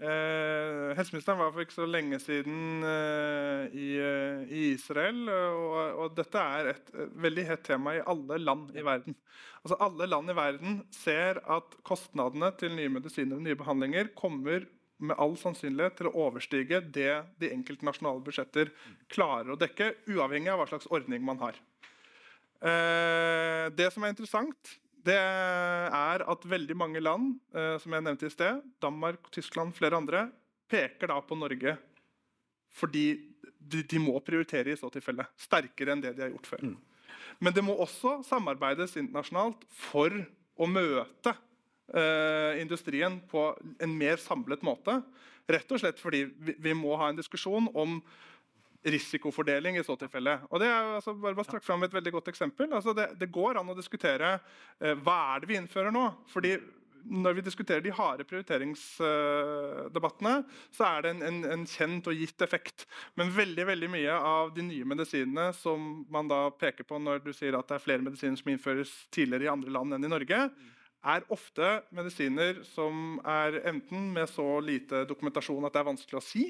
Eh, helseministeren var for ikke så lenge siden eh, i, eh, i Israel. Og, og dette er et eh, veldig hett tema i alle land i verden. Altså Alle land i verden ser at kostnadene til nye medisiner og nye behandlinger kommer med all sannsynlighet til å overstige det de enkelte nasjonale budsjetter klarer å dekke, uavhengig av hva slags ordning man har. Eh, det som er interessant, det er at veldig mange land, eh, som jeg nevnte i sted, Danmark, Tyskland, flere andre, peker da på Norge fordi de, de må prioritere i så tilfelle. Sterkere enn det de har gjort før. Men det må også samarbeides internasjonalt for å møte eh, industrien på en mer samlet måte. Rett og slett fordi vi, vi må ha en diskusjon om risikofordeling i så tilfelle. Og det er altså, bare strakt fram et veldig godt eksempel. Altså, det, det går an å diskutere eh, hva er det vi innfører nå. Fordi når vi diskuterer de harde prioriteringsdebattene, så er det en, en, en kjent og gitt effekt. Men veldig veldig mye av de nye medisinene som man da peker på når du sier at det er flere medisiner som innføres tidligere i andre land enn i Norge, er ofte medisiner som er enten med så lite dokumentasjon at det er vanskelig å si,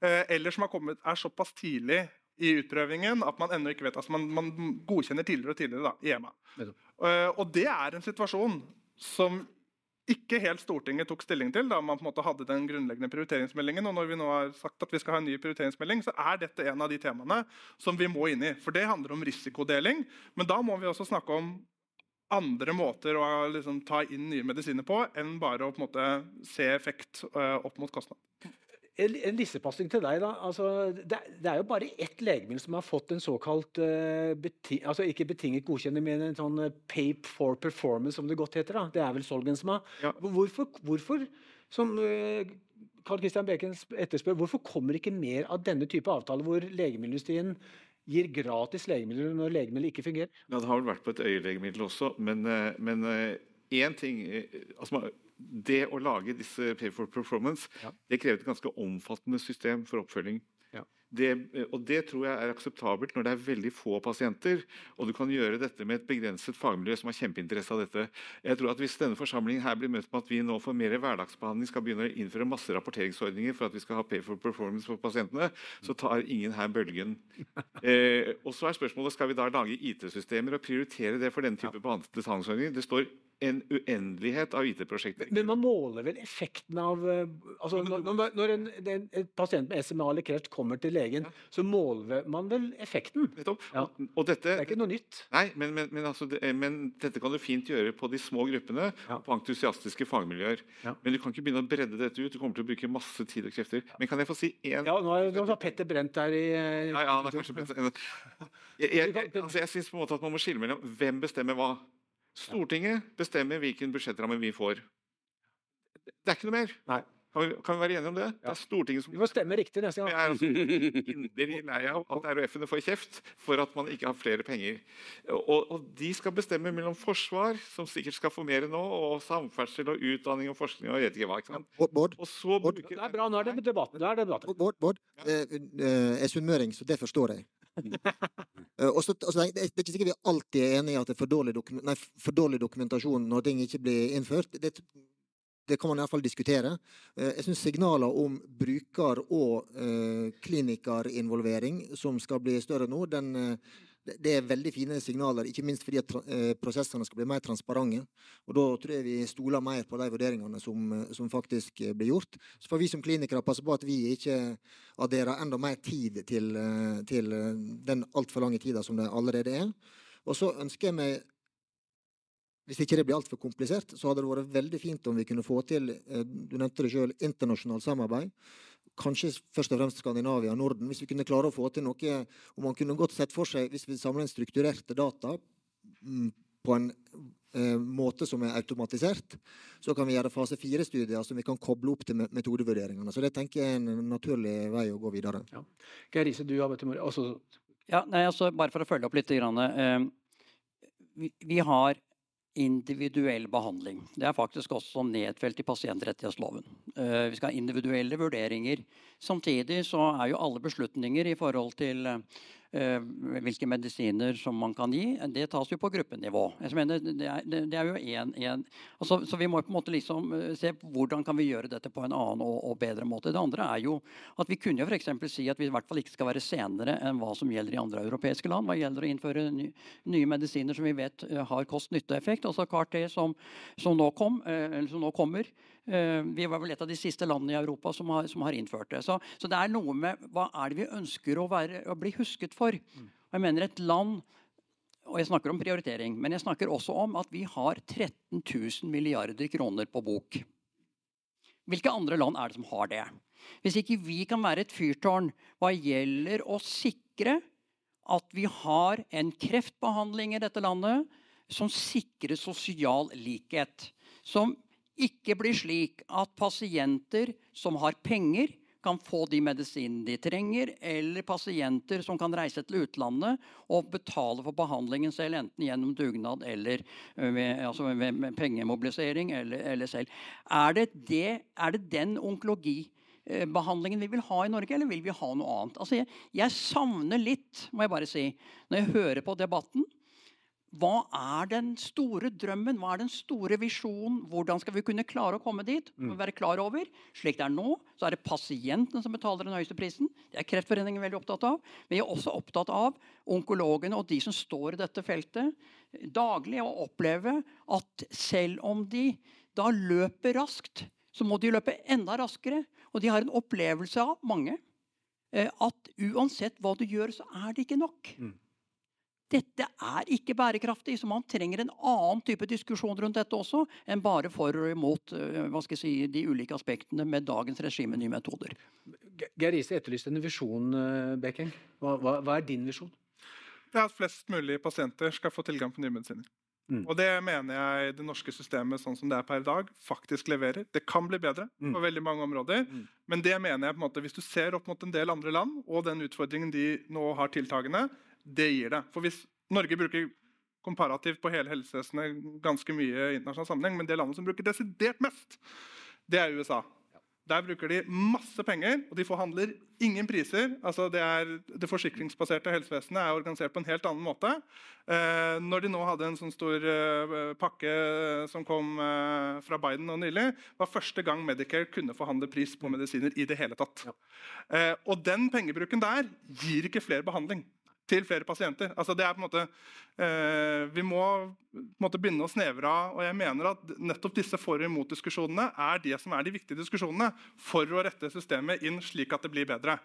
eh, eller som har kommet, er såpass tidlig i utprøvingen at man ennå ikke vet. altså Man, man godkjenner tidligere og tidligere da, i EMA. Eh, og det er en situasjon som ikke helt Stortinget tok stilling til da man på en måte hadde den grunnleggende prioriteringsmeldingen. og Når vi nå har sagt at vi skal ha en ny prioriteringsmelding, så er dette en av de temaene som vi må inn i. For det handler om risikodeling, men da må vi også snakke om andre måter å liksom, ta inn nye medisiner på enn bare å på en måte se effekt uh, opp mot kostnad. En, en lissepasning til deg. da. Altså, det, det er jo bare ett legemiddel som har fått en såkalt uh, beti altså ikke betinget godkjenning, men en sånn eh, pape for performance, som det godt heter. da. Det er vel Solgensma. Ja. Hvorfor, hvorfor, som Carl Christian Beken etterspør, hvorfor kommer ikke mer av denne type avtaler hvor legemiddelindustrien gir gratis legemidler når legemiddelet ikke fungerer? Ja, det har vel vært på et øyelegemiddel også, men eh, men én ting eh, altså, Det å lage disse Pay for Performance Ja. det krever et ganske omfattende system for oppfølging. Ja. Det, eh, og det tror jeg er akseptabelt når det er veldig få pasienter, og du kan gjøre dette med et begrenset fagmiljø som har kjempeinteresse av dette. Jeg tror at Hvis denne forsamlingen her blir møtt med at vi nå for mer hverdagsbehandling skal begynne å innføre masse rapporteringsordninger for at vi skal ha pay for performance for pasientene, så tar ingen her bølgen. [LAUGHS] Eh, og så er spørsmålet skal vi da lage IT-systemer og prioritere det for denne type betalingsordninger. Det står en uendelighet av IT-prosjekter. Men man måler vel effekten av eh, altså Når, når- en, en, en pasient med SMA eller kreft kommer til legen, så måler man vel effekten? Ja. Og, dette, Det er ikke noe nytt. Nei, men, men, men, altså, det, men dette kan du fint gjøre på de små gruppene, Ja. på entusiastiske fagmiljøer. Ja. Men du kan ikke begynne å bredde dette ut. Du kommer til å bruke masse tid og krefter. Men kan jeg få si én Ja, nå er, nå er Petter brent der i eh, Ja, ja, han er kanskje best. [LAUGHS] Jeg, jeg, altså, jeg synes på en måte at man må skille mellom hvem bestemmer hva. Stortinget bestemmer hvilken budsjettramme vi får. Det er ikke noe mer. Nei. Kan vi, kan vi være enige om det? Det er Stortinget som Vi må stemme riktig neste Jeg Vi er altså inderlig lei av at RHF-ene får kjeft for at man ikke har flere penger. Og, og de skal bestemme mellom forsvar, som sikkert skal få mer nå, og samferdsel og utdanning og forskning og jeg vet ikke hva. ikke sant? Bård, Bård, Og så Bård. bruker Det er bra, nå er det debatt. Nå er det debatt. Bård, Bård, Ja. Eh, eh, jeg er sunnmøring, så det forstår jeg. Eh, og så- altså, det, er- ikke sikkert vi alltid er enig i at det er for dårlig, nei, for dårlig dokumentasjon når ting ikke blir innført. Det, det kan man iallfall diskutere. Eh, jeg syns signaler om bruker- og eh, klinikerinvolvering som skal bli større nå, den, eh, det er veldig fine signaler, ikke minst fordi at eh, prosessene skal bli mer transparente. Og da tror jeg vi stoler mer på de vurderingene som, som faktisk eh, blir gjort. Så får vi som klinikere passe på at vi ikke adderer enda mer tid til, eh, til den altfor lange tida som det allerede er. Og så ønsker jeg meg hvis ikke det blir altfor komplisert, så hadde det vært veldig fint om vi kunne få til du nevnte det selv, internasjonalt samarbeid kanskje først og fremst Skandinavia og Norden. Hvis vi kunne klare å få til noe og Man kunne godt sett for seg, hvis vi samler inn strukturerte data mm, på en eh, måte som er automatisert, så kan vi gjøre fase fire-studier som vi kan koble opp til metodevurderingene. Så det tenker jeg er en naturlig vei å gå videre. Ja. Geir Riise, du har bedt om ordet. Ja, nei, altså, bare for å følge opp litt. Grann, eh, vi, vi, har individuell behandling. Det er faktisk også nedfelt i pasientrettighetsloven. Uh, vi skal ha individuelle vurderinger. Samtidig så er jo alle beslutninger i forhold til Eh, hvilke medisiner som man kan gi, det tas jo på gruppenivå. Jeg mener, det, er, det er jo en, en altså, Så vi må på en måte liksom eh, se hvordan kan vi gjøre dette på en annen og, og bedre måte. Det andre er jo at vi kunne jo f.eks. si at vi i hvert fall ikke skal være senere enn hva som gjelder i andre europeiske land. Hva gjelder å innføre ny, nye medisiner som vi vet eh, har kost-nytte-effekt. Altså CAR-T som, som, som nå kommer. Vi var vel et av de siste landene i Europa som har, som har innført det. Så, så, det er noe med hva er det vi ønsker å, være, å bli husket for. Og jeg mener et land og jeg snakker om prioritering, men jeg snakker også om at vi har 13 000 milliarder kroner på bok. Hvilke andre land er det som har det? Hvis ikke vi kan være et fyrtårn hva gjelder å sikre at vi har en kreftbehandling i dette landet som sikrer sosial likhet. Som ikke blir slik at pasienter som har penger, kan få de medisinene de trenger, eller pasienter som kan reise til utlandet og betale for behandlingen selv, enten gjennom dugnad eller ved, altså ved, med pengemobilisering eller, eller selv. Er det, det, er det den onkologibehandlingen vi vil ha i Norge, eller vil vi ha noe annet? Altså jeg, jeg savner litt, må jeg bare si, når jeg hører på debatten, hva er den store drømmen? Hva er den store visjonen? Hvordan skal vi kunne klare å komme dit? Mm. være klar over. Slik det er nå, så er det pasientene som betaler den høyeste prisen. Det er Kreftforeningen veldig opptatt av. Men jeg er også opptatt av onkologene og de som står i dette feltet daglig, og oppleve at selv om de da løper raskt, så må de løpe enda raskere. Og de har en opplevelse av, mange, eh, at uansett hva du gjør, så er det ikke nok. Mm. Dette er ikke bærekraftig, så man trenger en annen type diskusjon rundt dette også enn bare for og imot eh, hva skal jeg si, de ulike aspektene med dagens regime nye metoder. Geir Riise etterlyste en visjon, eh, Bekeng. Hva, hva, hva, er din visjon? Det er at flest mulig pasienter skal få tilgang på nye medisiner. Mm. Og det mener jeg det norske systemet sånn som det er per i dag, faktisk leverer. Det kan bli bedre mm. på veldig mange områder, mm. men det mener jeg på en måte, hvis du ser opp mot en del andre land og den utfordringen de nå har tiltagende, det gir det. For hvis Norge bruker komparativt på hele helsevesenet ganske mye i internasjonal sammenheng, men det landet som bruker desidert mest, det er USA. Der bruker de masse penger, og de forhandler ingen priser. Altså det, er, det, forsikringsbaserte helsevesenet er organisert på en helt annen måte. Eh, når de nå hadde en sånn stor eh, pakke som kom eh, fra Biden nå nylig, var første gang Medicare kunne forhandle pris på medisiner i det hele tatt. Ja. Eh, og den pengebruken der gir ikke flere behandling til flere pasienter. Altså det er på en måte, eh, Vi må måte begynne å snevre av. og jeg mener at nettopp disse for- og imot-diskusjonene er det som er de viktige diskusjonene for å rette systemet inn slik at det blir bedre.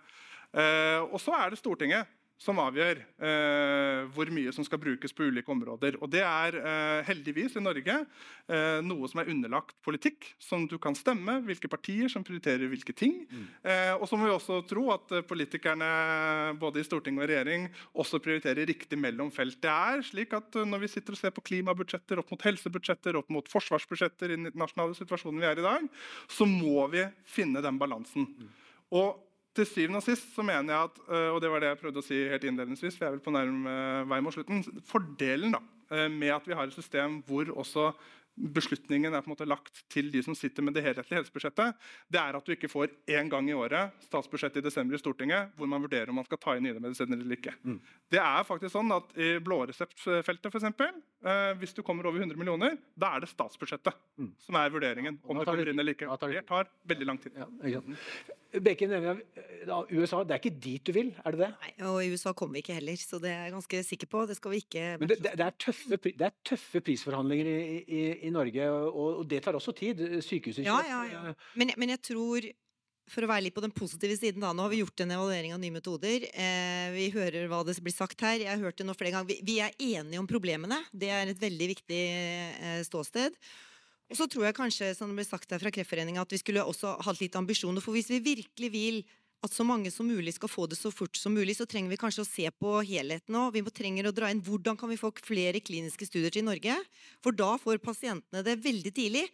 Eh, og så er det Stortinget som avgjør eh, hvor mye som skal brukes på ulike områder. Og Det er eh, heldigvis i Norge eh, noe som er underlagt politikk, som du kan stemme, hvilke partier som prioriterer hvilke ting. Mm. Eh, og så må vi også tro at eh, politikerne både i storting og regjering også prioriterer riktig mellom felt. Det er slik at eh, Når vi sitter og ser på klimabudsjetter opp mot helsebudsjetter, opp mot forsvarsbudsjetter i den internasjonale situasjonen vi er i dag, så må vi finne den balansen. Mm. Og til syvende og sist så mener jeg at øh, og det var det jeg prøvde å si helt innledningsvis, for jeg er vel på nærme vei mot slutten, Fordelen da, øh, med at vi har et system hvor også beslutningen er på en måte lagt til de som sitter med det helhetlige helsebudsjettet, det er at du ikke får én gang i året statsbudsjettet i desember i Stortinget, hvor man vurderer om man skal ta inn nye medisiner eller ikke. Mm. Det er faktisk sånn at I blåreseptfeltet, f.eks., eh, hvis du kommer over 100 millioner, da er det statsbudsjettet mm. som er vurderingen. om det kommer inn eller ikke. Det tar veldig lang tid. Ja, Bekke nevner USA. Det er ikke dit du vil, er det det? Nei, og i USA kommer vi ikke heller, så det er jeg ganske sikker på. Det skal vi ikke Men det, det, det, er, tøffe, det er tøffe prisforhandlinger i, i, i Norge, og, og, det tar også tid. Sykehusinnkjøp ja, ja, ja. Men, men, jeg tror for å være litt på den positive siden, da. Nå har vi gjort en evaluering av nye metoder. Eh, vi hører hva det blir sagt her. Jeg har hørt det nå flere ganger. Vi, vi er enige om problemene. Det er et veldig viktig eh, ståsted. Og så tror jeg kanskje, som det ble sagt her fra Kreftforeningen, at vi skulle også hatt litt ambisjoner. For hvis vi virkelig vil at så mange som mulig skal få det så fort som mulig, så trenger vi kanskje å se på helheten òg. Vi trenger å dra inn hvordan kan vi få flere kliniske studier til Norge. For da får pasientene det veldig tidlig.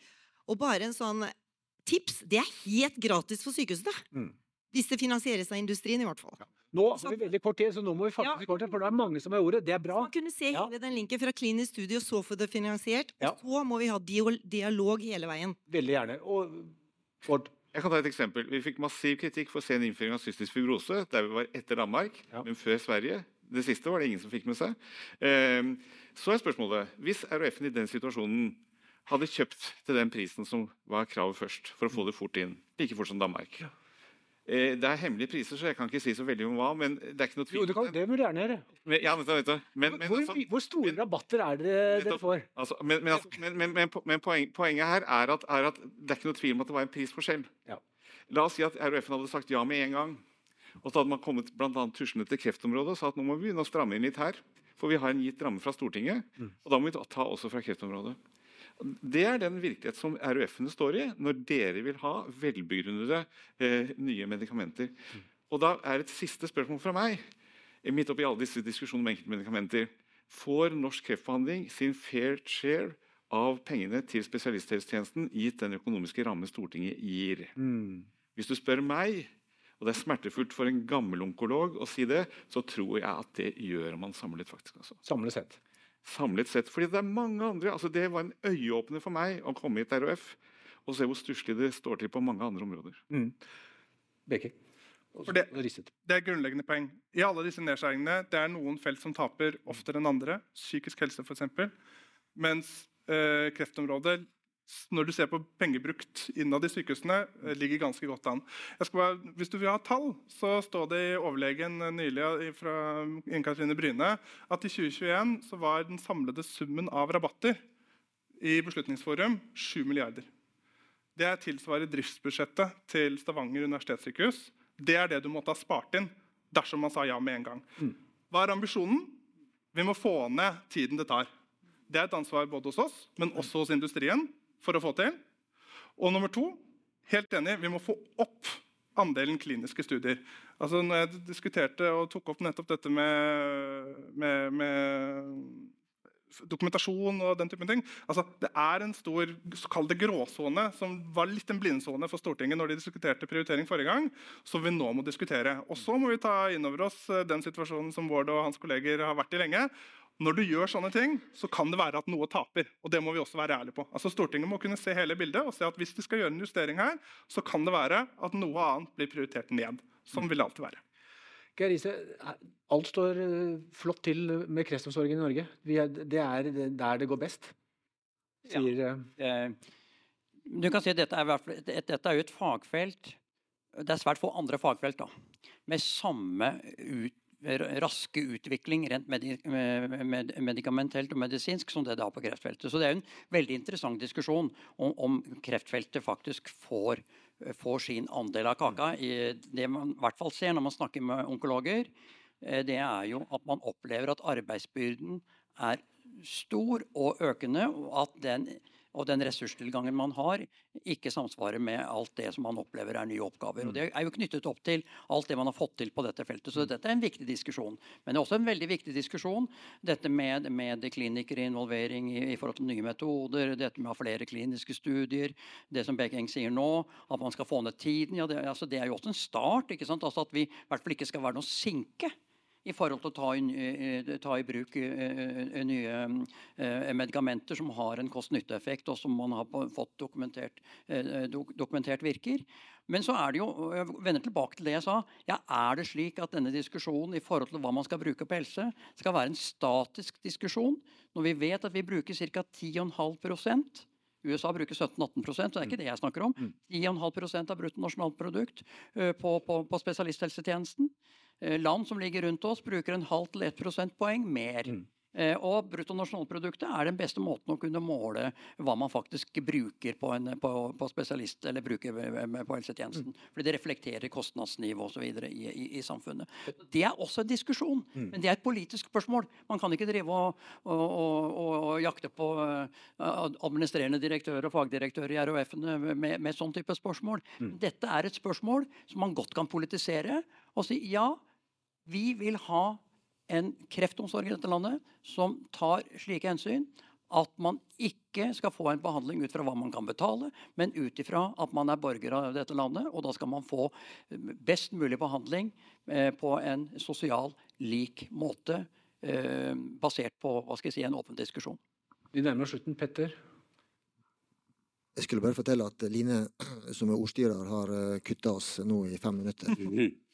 Og bare en sånn tips det er helt gratis for sykehusene. Mm. Hvis det finansieres av industrien, i hvert fall. Ja. Nå har vi veldig kort tid, så nå må vi faktisk ja. kort tid, for det er mange som har ordet. Det er bra. Så man kunne se hele den linken fra klinisk studie, og så få det finansiert. Ja. Og så må vi ha dialog hele veien. Veldig gjerne. Og Ford? Jeg kan ta et eksempel. Vi fikk massiv kritikk for sen innføring av cystisk fibrose, der vi var etter Danmark, ja. men før Sverige. Det siste var det ingen som fikk med seg. Eh, så er spørsmålet Hvis RHF-en i den situasjonen hadde kjøpt til den prisen som var kravet først, for å få det fort inn, like fort som Danmark ja. Det er hemmelige priser, så jeg kan ikke si så veldig om hva. men Det er ikke noe tvil. Jo, det, kan, det må du gjerne gjøre. Men, ja, men, men, men, hvor, altså, hvor, store rabatter er det dere får? Altså, men, altså, poeng, poenget her er at, er at, det er ikke noe tvil om at det var en prisforskjell. Ja. La oss si at RUF-en hadde sagt ja med en gang. Og så hadde man kommet blant annet tuslende til kreftområdet og sa at nå må vi begynne å stramme inn litt her. For vi har en gitt ramme fra Stortinget, mm. og da må vi ta også fra kreftområdet. Det er den virkelighet som RUF-ene står i når dere vil ha velbegrunnede eh, nye medikamenter. Og da er et siste spørsmål fra meg, midt oppi alle disse diskusjonene om enkeltmedikamenter. Får norsk kreftbehandling sin fair share av pengene til spesialisthelsetjenesten gitt den økonomiske ramme Stortinget gir? Mm. Hvis du spør meg, og det er smertefullt for en gammel onkolog å si det, så tror jeg at det gjør man samlet. faktisk. Altså. Samlet sett samlet sett. Fordi det er mange andre, altså det var en øyeåpner for meg å komme hit til RHF og se hvor stusslig det står til på mange andre områder. Mm. Beke. For det, det, er grunnleggende poeng. I alle disse nedskjæringene det er noen felt som taper oftere enn andre. Psykisk helse, f.eks. Mens øh, kreftområdet når du ser på pengebrukt innad i sykehusene, eh, ligger ganske godt an. Bare, hvis du vil ha tall, så står det i overlegen nylig fra Inn-Katrine Bryne at i 2021 så var den samlede summen av rabatter i Beslutningsforum 7 milliarder. Det er tilsvarer driftsbudsjettet til Stavanger universitetssykehus. Det er det du måtte ha spart inn dersom man sa ja med en gang. Mm. Hva er ambisjonen? Vi må få ned tiden det tar. Det er et ansvar både hos oss, men også hos industrien for å få til. Og nummer to, helt enig, vi må få opp andelen kliniske studier. Altså når jeg diskuterte og tok opp nettopp dette med, med, med dokumentasjon og den type ting. Altså, det er en stor kall gråsone, som var litt en blindsone for Stortinget når de diskuterte prioritering forrige gang, som vi nå må diskutere. Og så må vi ta inn over oss eh, den situasjonen som Bård og hans kolleger har vært i lenge. Når du gjør sånne ting, så kan det være at noe taper. og det må vi også være ærlige på. Altså Stortinget må kunne se hele bildet og se at hvis de skal gjøre en justering her, så kan det være at noe annet blir prioritert ned. Sånn vil det alltid være. Geir Riise, alt står eh, flott til med kreftomsorgen i Norge. Det er der det går best, sier ja. Eh, du kan si at dette er, dette er jo et fagfelt Det er svært få andre fagfelt da, med samme ut raske utvikling rent medikamentelt og medisinsk som det det har på kreftfeltet. Så det er en veldig interessant diskusjon om, om kreftfeltet faktisk får, får, sin andel av kaka. det man i hvert fall ser når man snakker med onkologer, eh, det er jo at man opplever at arbeidsbyrden er stor og økende, og at den og den ressurstilgangen man har, ikke samsvarer med alt det som man opplever er nye oppgaver. Og Det er jo knyttet opp til alt det man har fått til på dette feltet. Så dette er en viktig diskusjon. Men det er også en veldig viktig diskusjon dette med, med klinikerinvolvering i, i, forhold til nye metoder, dette med å ha flere kliniske studier, det som Bekeng sier nå, at man skal få ned tiden. Ja, det, altså, det er jo også en start. ikke sant? Altså At vi i hvert fall ikke skal være noe sinke i forhold til å ta i, eh, ta i bruk eh, eh, nye medikamenter som har en kost-nytte-effekt, og som man har fått dokumentert, dokumentert, virker. Men så er det jo, jeg vender tilbake til det jeg sa, ja, er det slik at denne diskusjonen i forhold til hva man skal bruke på helse, skal være en statisk diskusjon, når vi vet at vi bruker ca. 10,5% USA bruker 17-18% så det er ikke det jeg snakker om. Mm. 10,5 av bruttonasjonalprodukt på, på, på spesialisthelsetjenesten. Uh, land som ligger rundt oss, bruker en halv til ett prosentpoeng mer. Mm. Eh, og bruttonasjonalproduktet er den beste måten å kunne måle hva man faktisk bruker på, en, på, på spesialist eller bruker på helsetjenesten. Mm. Fordi det reflekterer kostnadsnivå osv. I, i, i samfunnet. Det er også en diskusjon, Mm. men det er et politisk spørsmål. Man kan ikke drive og, og, og, og, jakte på eh, administrerende direktører og fagdirektører i RHF-ene med, med sånn type spørsmål. Mm. Dette er et spørsmål som man godt kan politisere og si ja, vi vil ha en kreftomsorg i dette landet som tar slike hensyn. At man ikke skal få en behandling ut fra hva man kan betale, men ut ifra at man er borger av dette landet. Og da skal man få best mulig behandling eh, på en sosial, lik måte. Eh, basert på hva skal jeg si, en åpen diskusjon. Vi nærmer oss slutten. Petter? Jeg skulle bare fortelle at Line, som er ordstyrer, har kutta oss nå i fem minutter. [LAUGHS]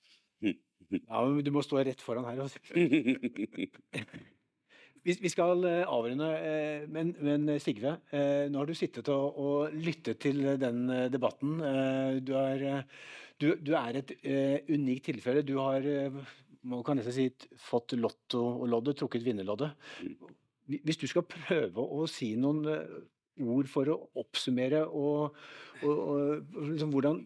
[LAUGHS] Ja, men Du må stå rett foran her. altså. [LAUGHS] Vi, skal eh, avrunde, eh, men, men Sigve, eh, nå har du sittet og, og lyttet til den debatten. Du er, du, du er et unikt tilfelle. Du har man kan nesten si, fått lotto-loddet, trukket vinnerloddet. Hvis du skal prøve å si noen ord for å oppsummere og, og, og liksom hvordan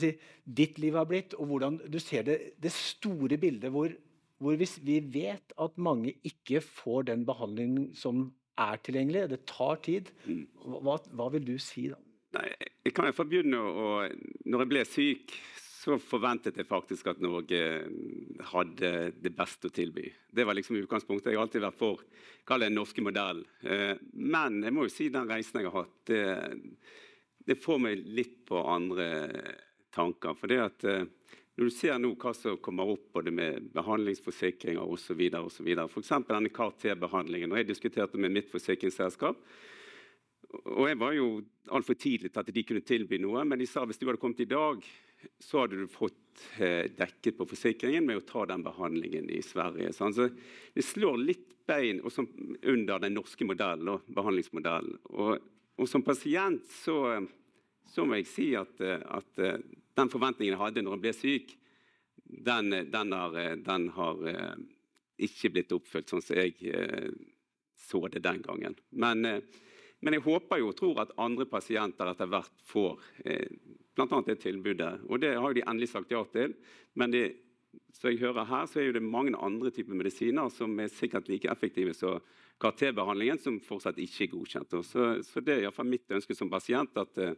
si, ditt liv har blitt, og hvordan du ser det, det store bildet hvor, hvor vi vet at mange ikke får den behandlingen som er tilgjengelig, det tar tid, Mm. hva, hva vil du si da? Nei, jeg kan iallfall begynne å Når jeg ble syk, så forventet jeg faktisk at Norge hadde det beste å tilby. Det var liksom utgangspunktet. Jeg har alltid vært for kall det den norske modellen. Eh, Men jeg må jo si den reisen jeg har hatt, det, det får meg litt på andre tanker. For det at eh, når du ser nå hva som kommer opp både med behandlingsforsikringer osv.. F.eks. denne KT-behandlingen. Når jeg diskuterte med mitt forsikringsselskap, og jeg var jo altfor tidlig til at de kunne tilby noe, men de sa hvis du hadde kommet i dag, så hadde du fått eh, dekket på forsikringen med å ta den behandlingen i Sverige. Så det slår litt bein under den norske modellen, behandlingsmodellen. Og, og som pasient så, så må jeg si at, eh, at eh, den forventningen jeg hadde når jeg ble syk, den, den har, eh, den har eh, ikke blitt oppfylt sånn som jeg eh, så det den gangen. Men eh, men jeg håper jo og tror at andre pasienter etter hvert får eh, bl.a. det tilbudet. Og det har jo de endelig sagt ja til. Men det, så jeg hører her, så er det mange andre typer medisiner som er sikkert like effektive som KT-behandlingen, som fortsatt ikke er godkjent. Så, så det er iallfall mitt ønske som pasient, at eh,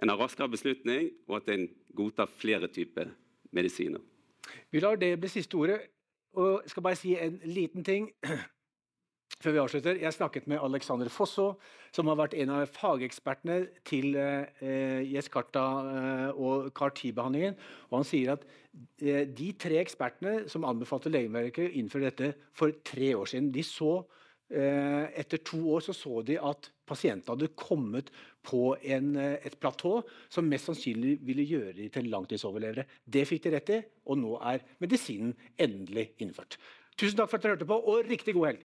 en har raskere beslutning, og at en godtar flere typer medisiner. Vi lar det bli siste ordet, og jeg skal bare si en liten ting. [CLEARS THROAT] Før vi avslutter, Jeg snakket med Alexander Fosso, som har vært en av fagekspertene til eh, Yescarta eh, og CAR-10-behandlingen. og Han sier at eh, de tre ekspertene som anbefalte Legemiddelverket å innføre dette for tre år siden, de så eh, etter to år så, så de at pasientene hadde kommet på en, eh, et platå som mest sannsynlig ville gjøre de til langtidsoverlevere. Det fikk de rett i, og nå er medisinen endelig innført. Tusen takk for at dere hørte på, og riktig god helg!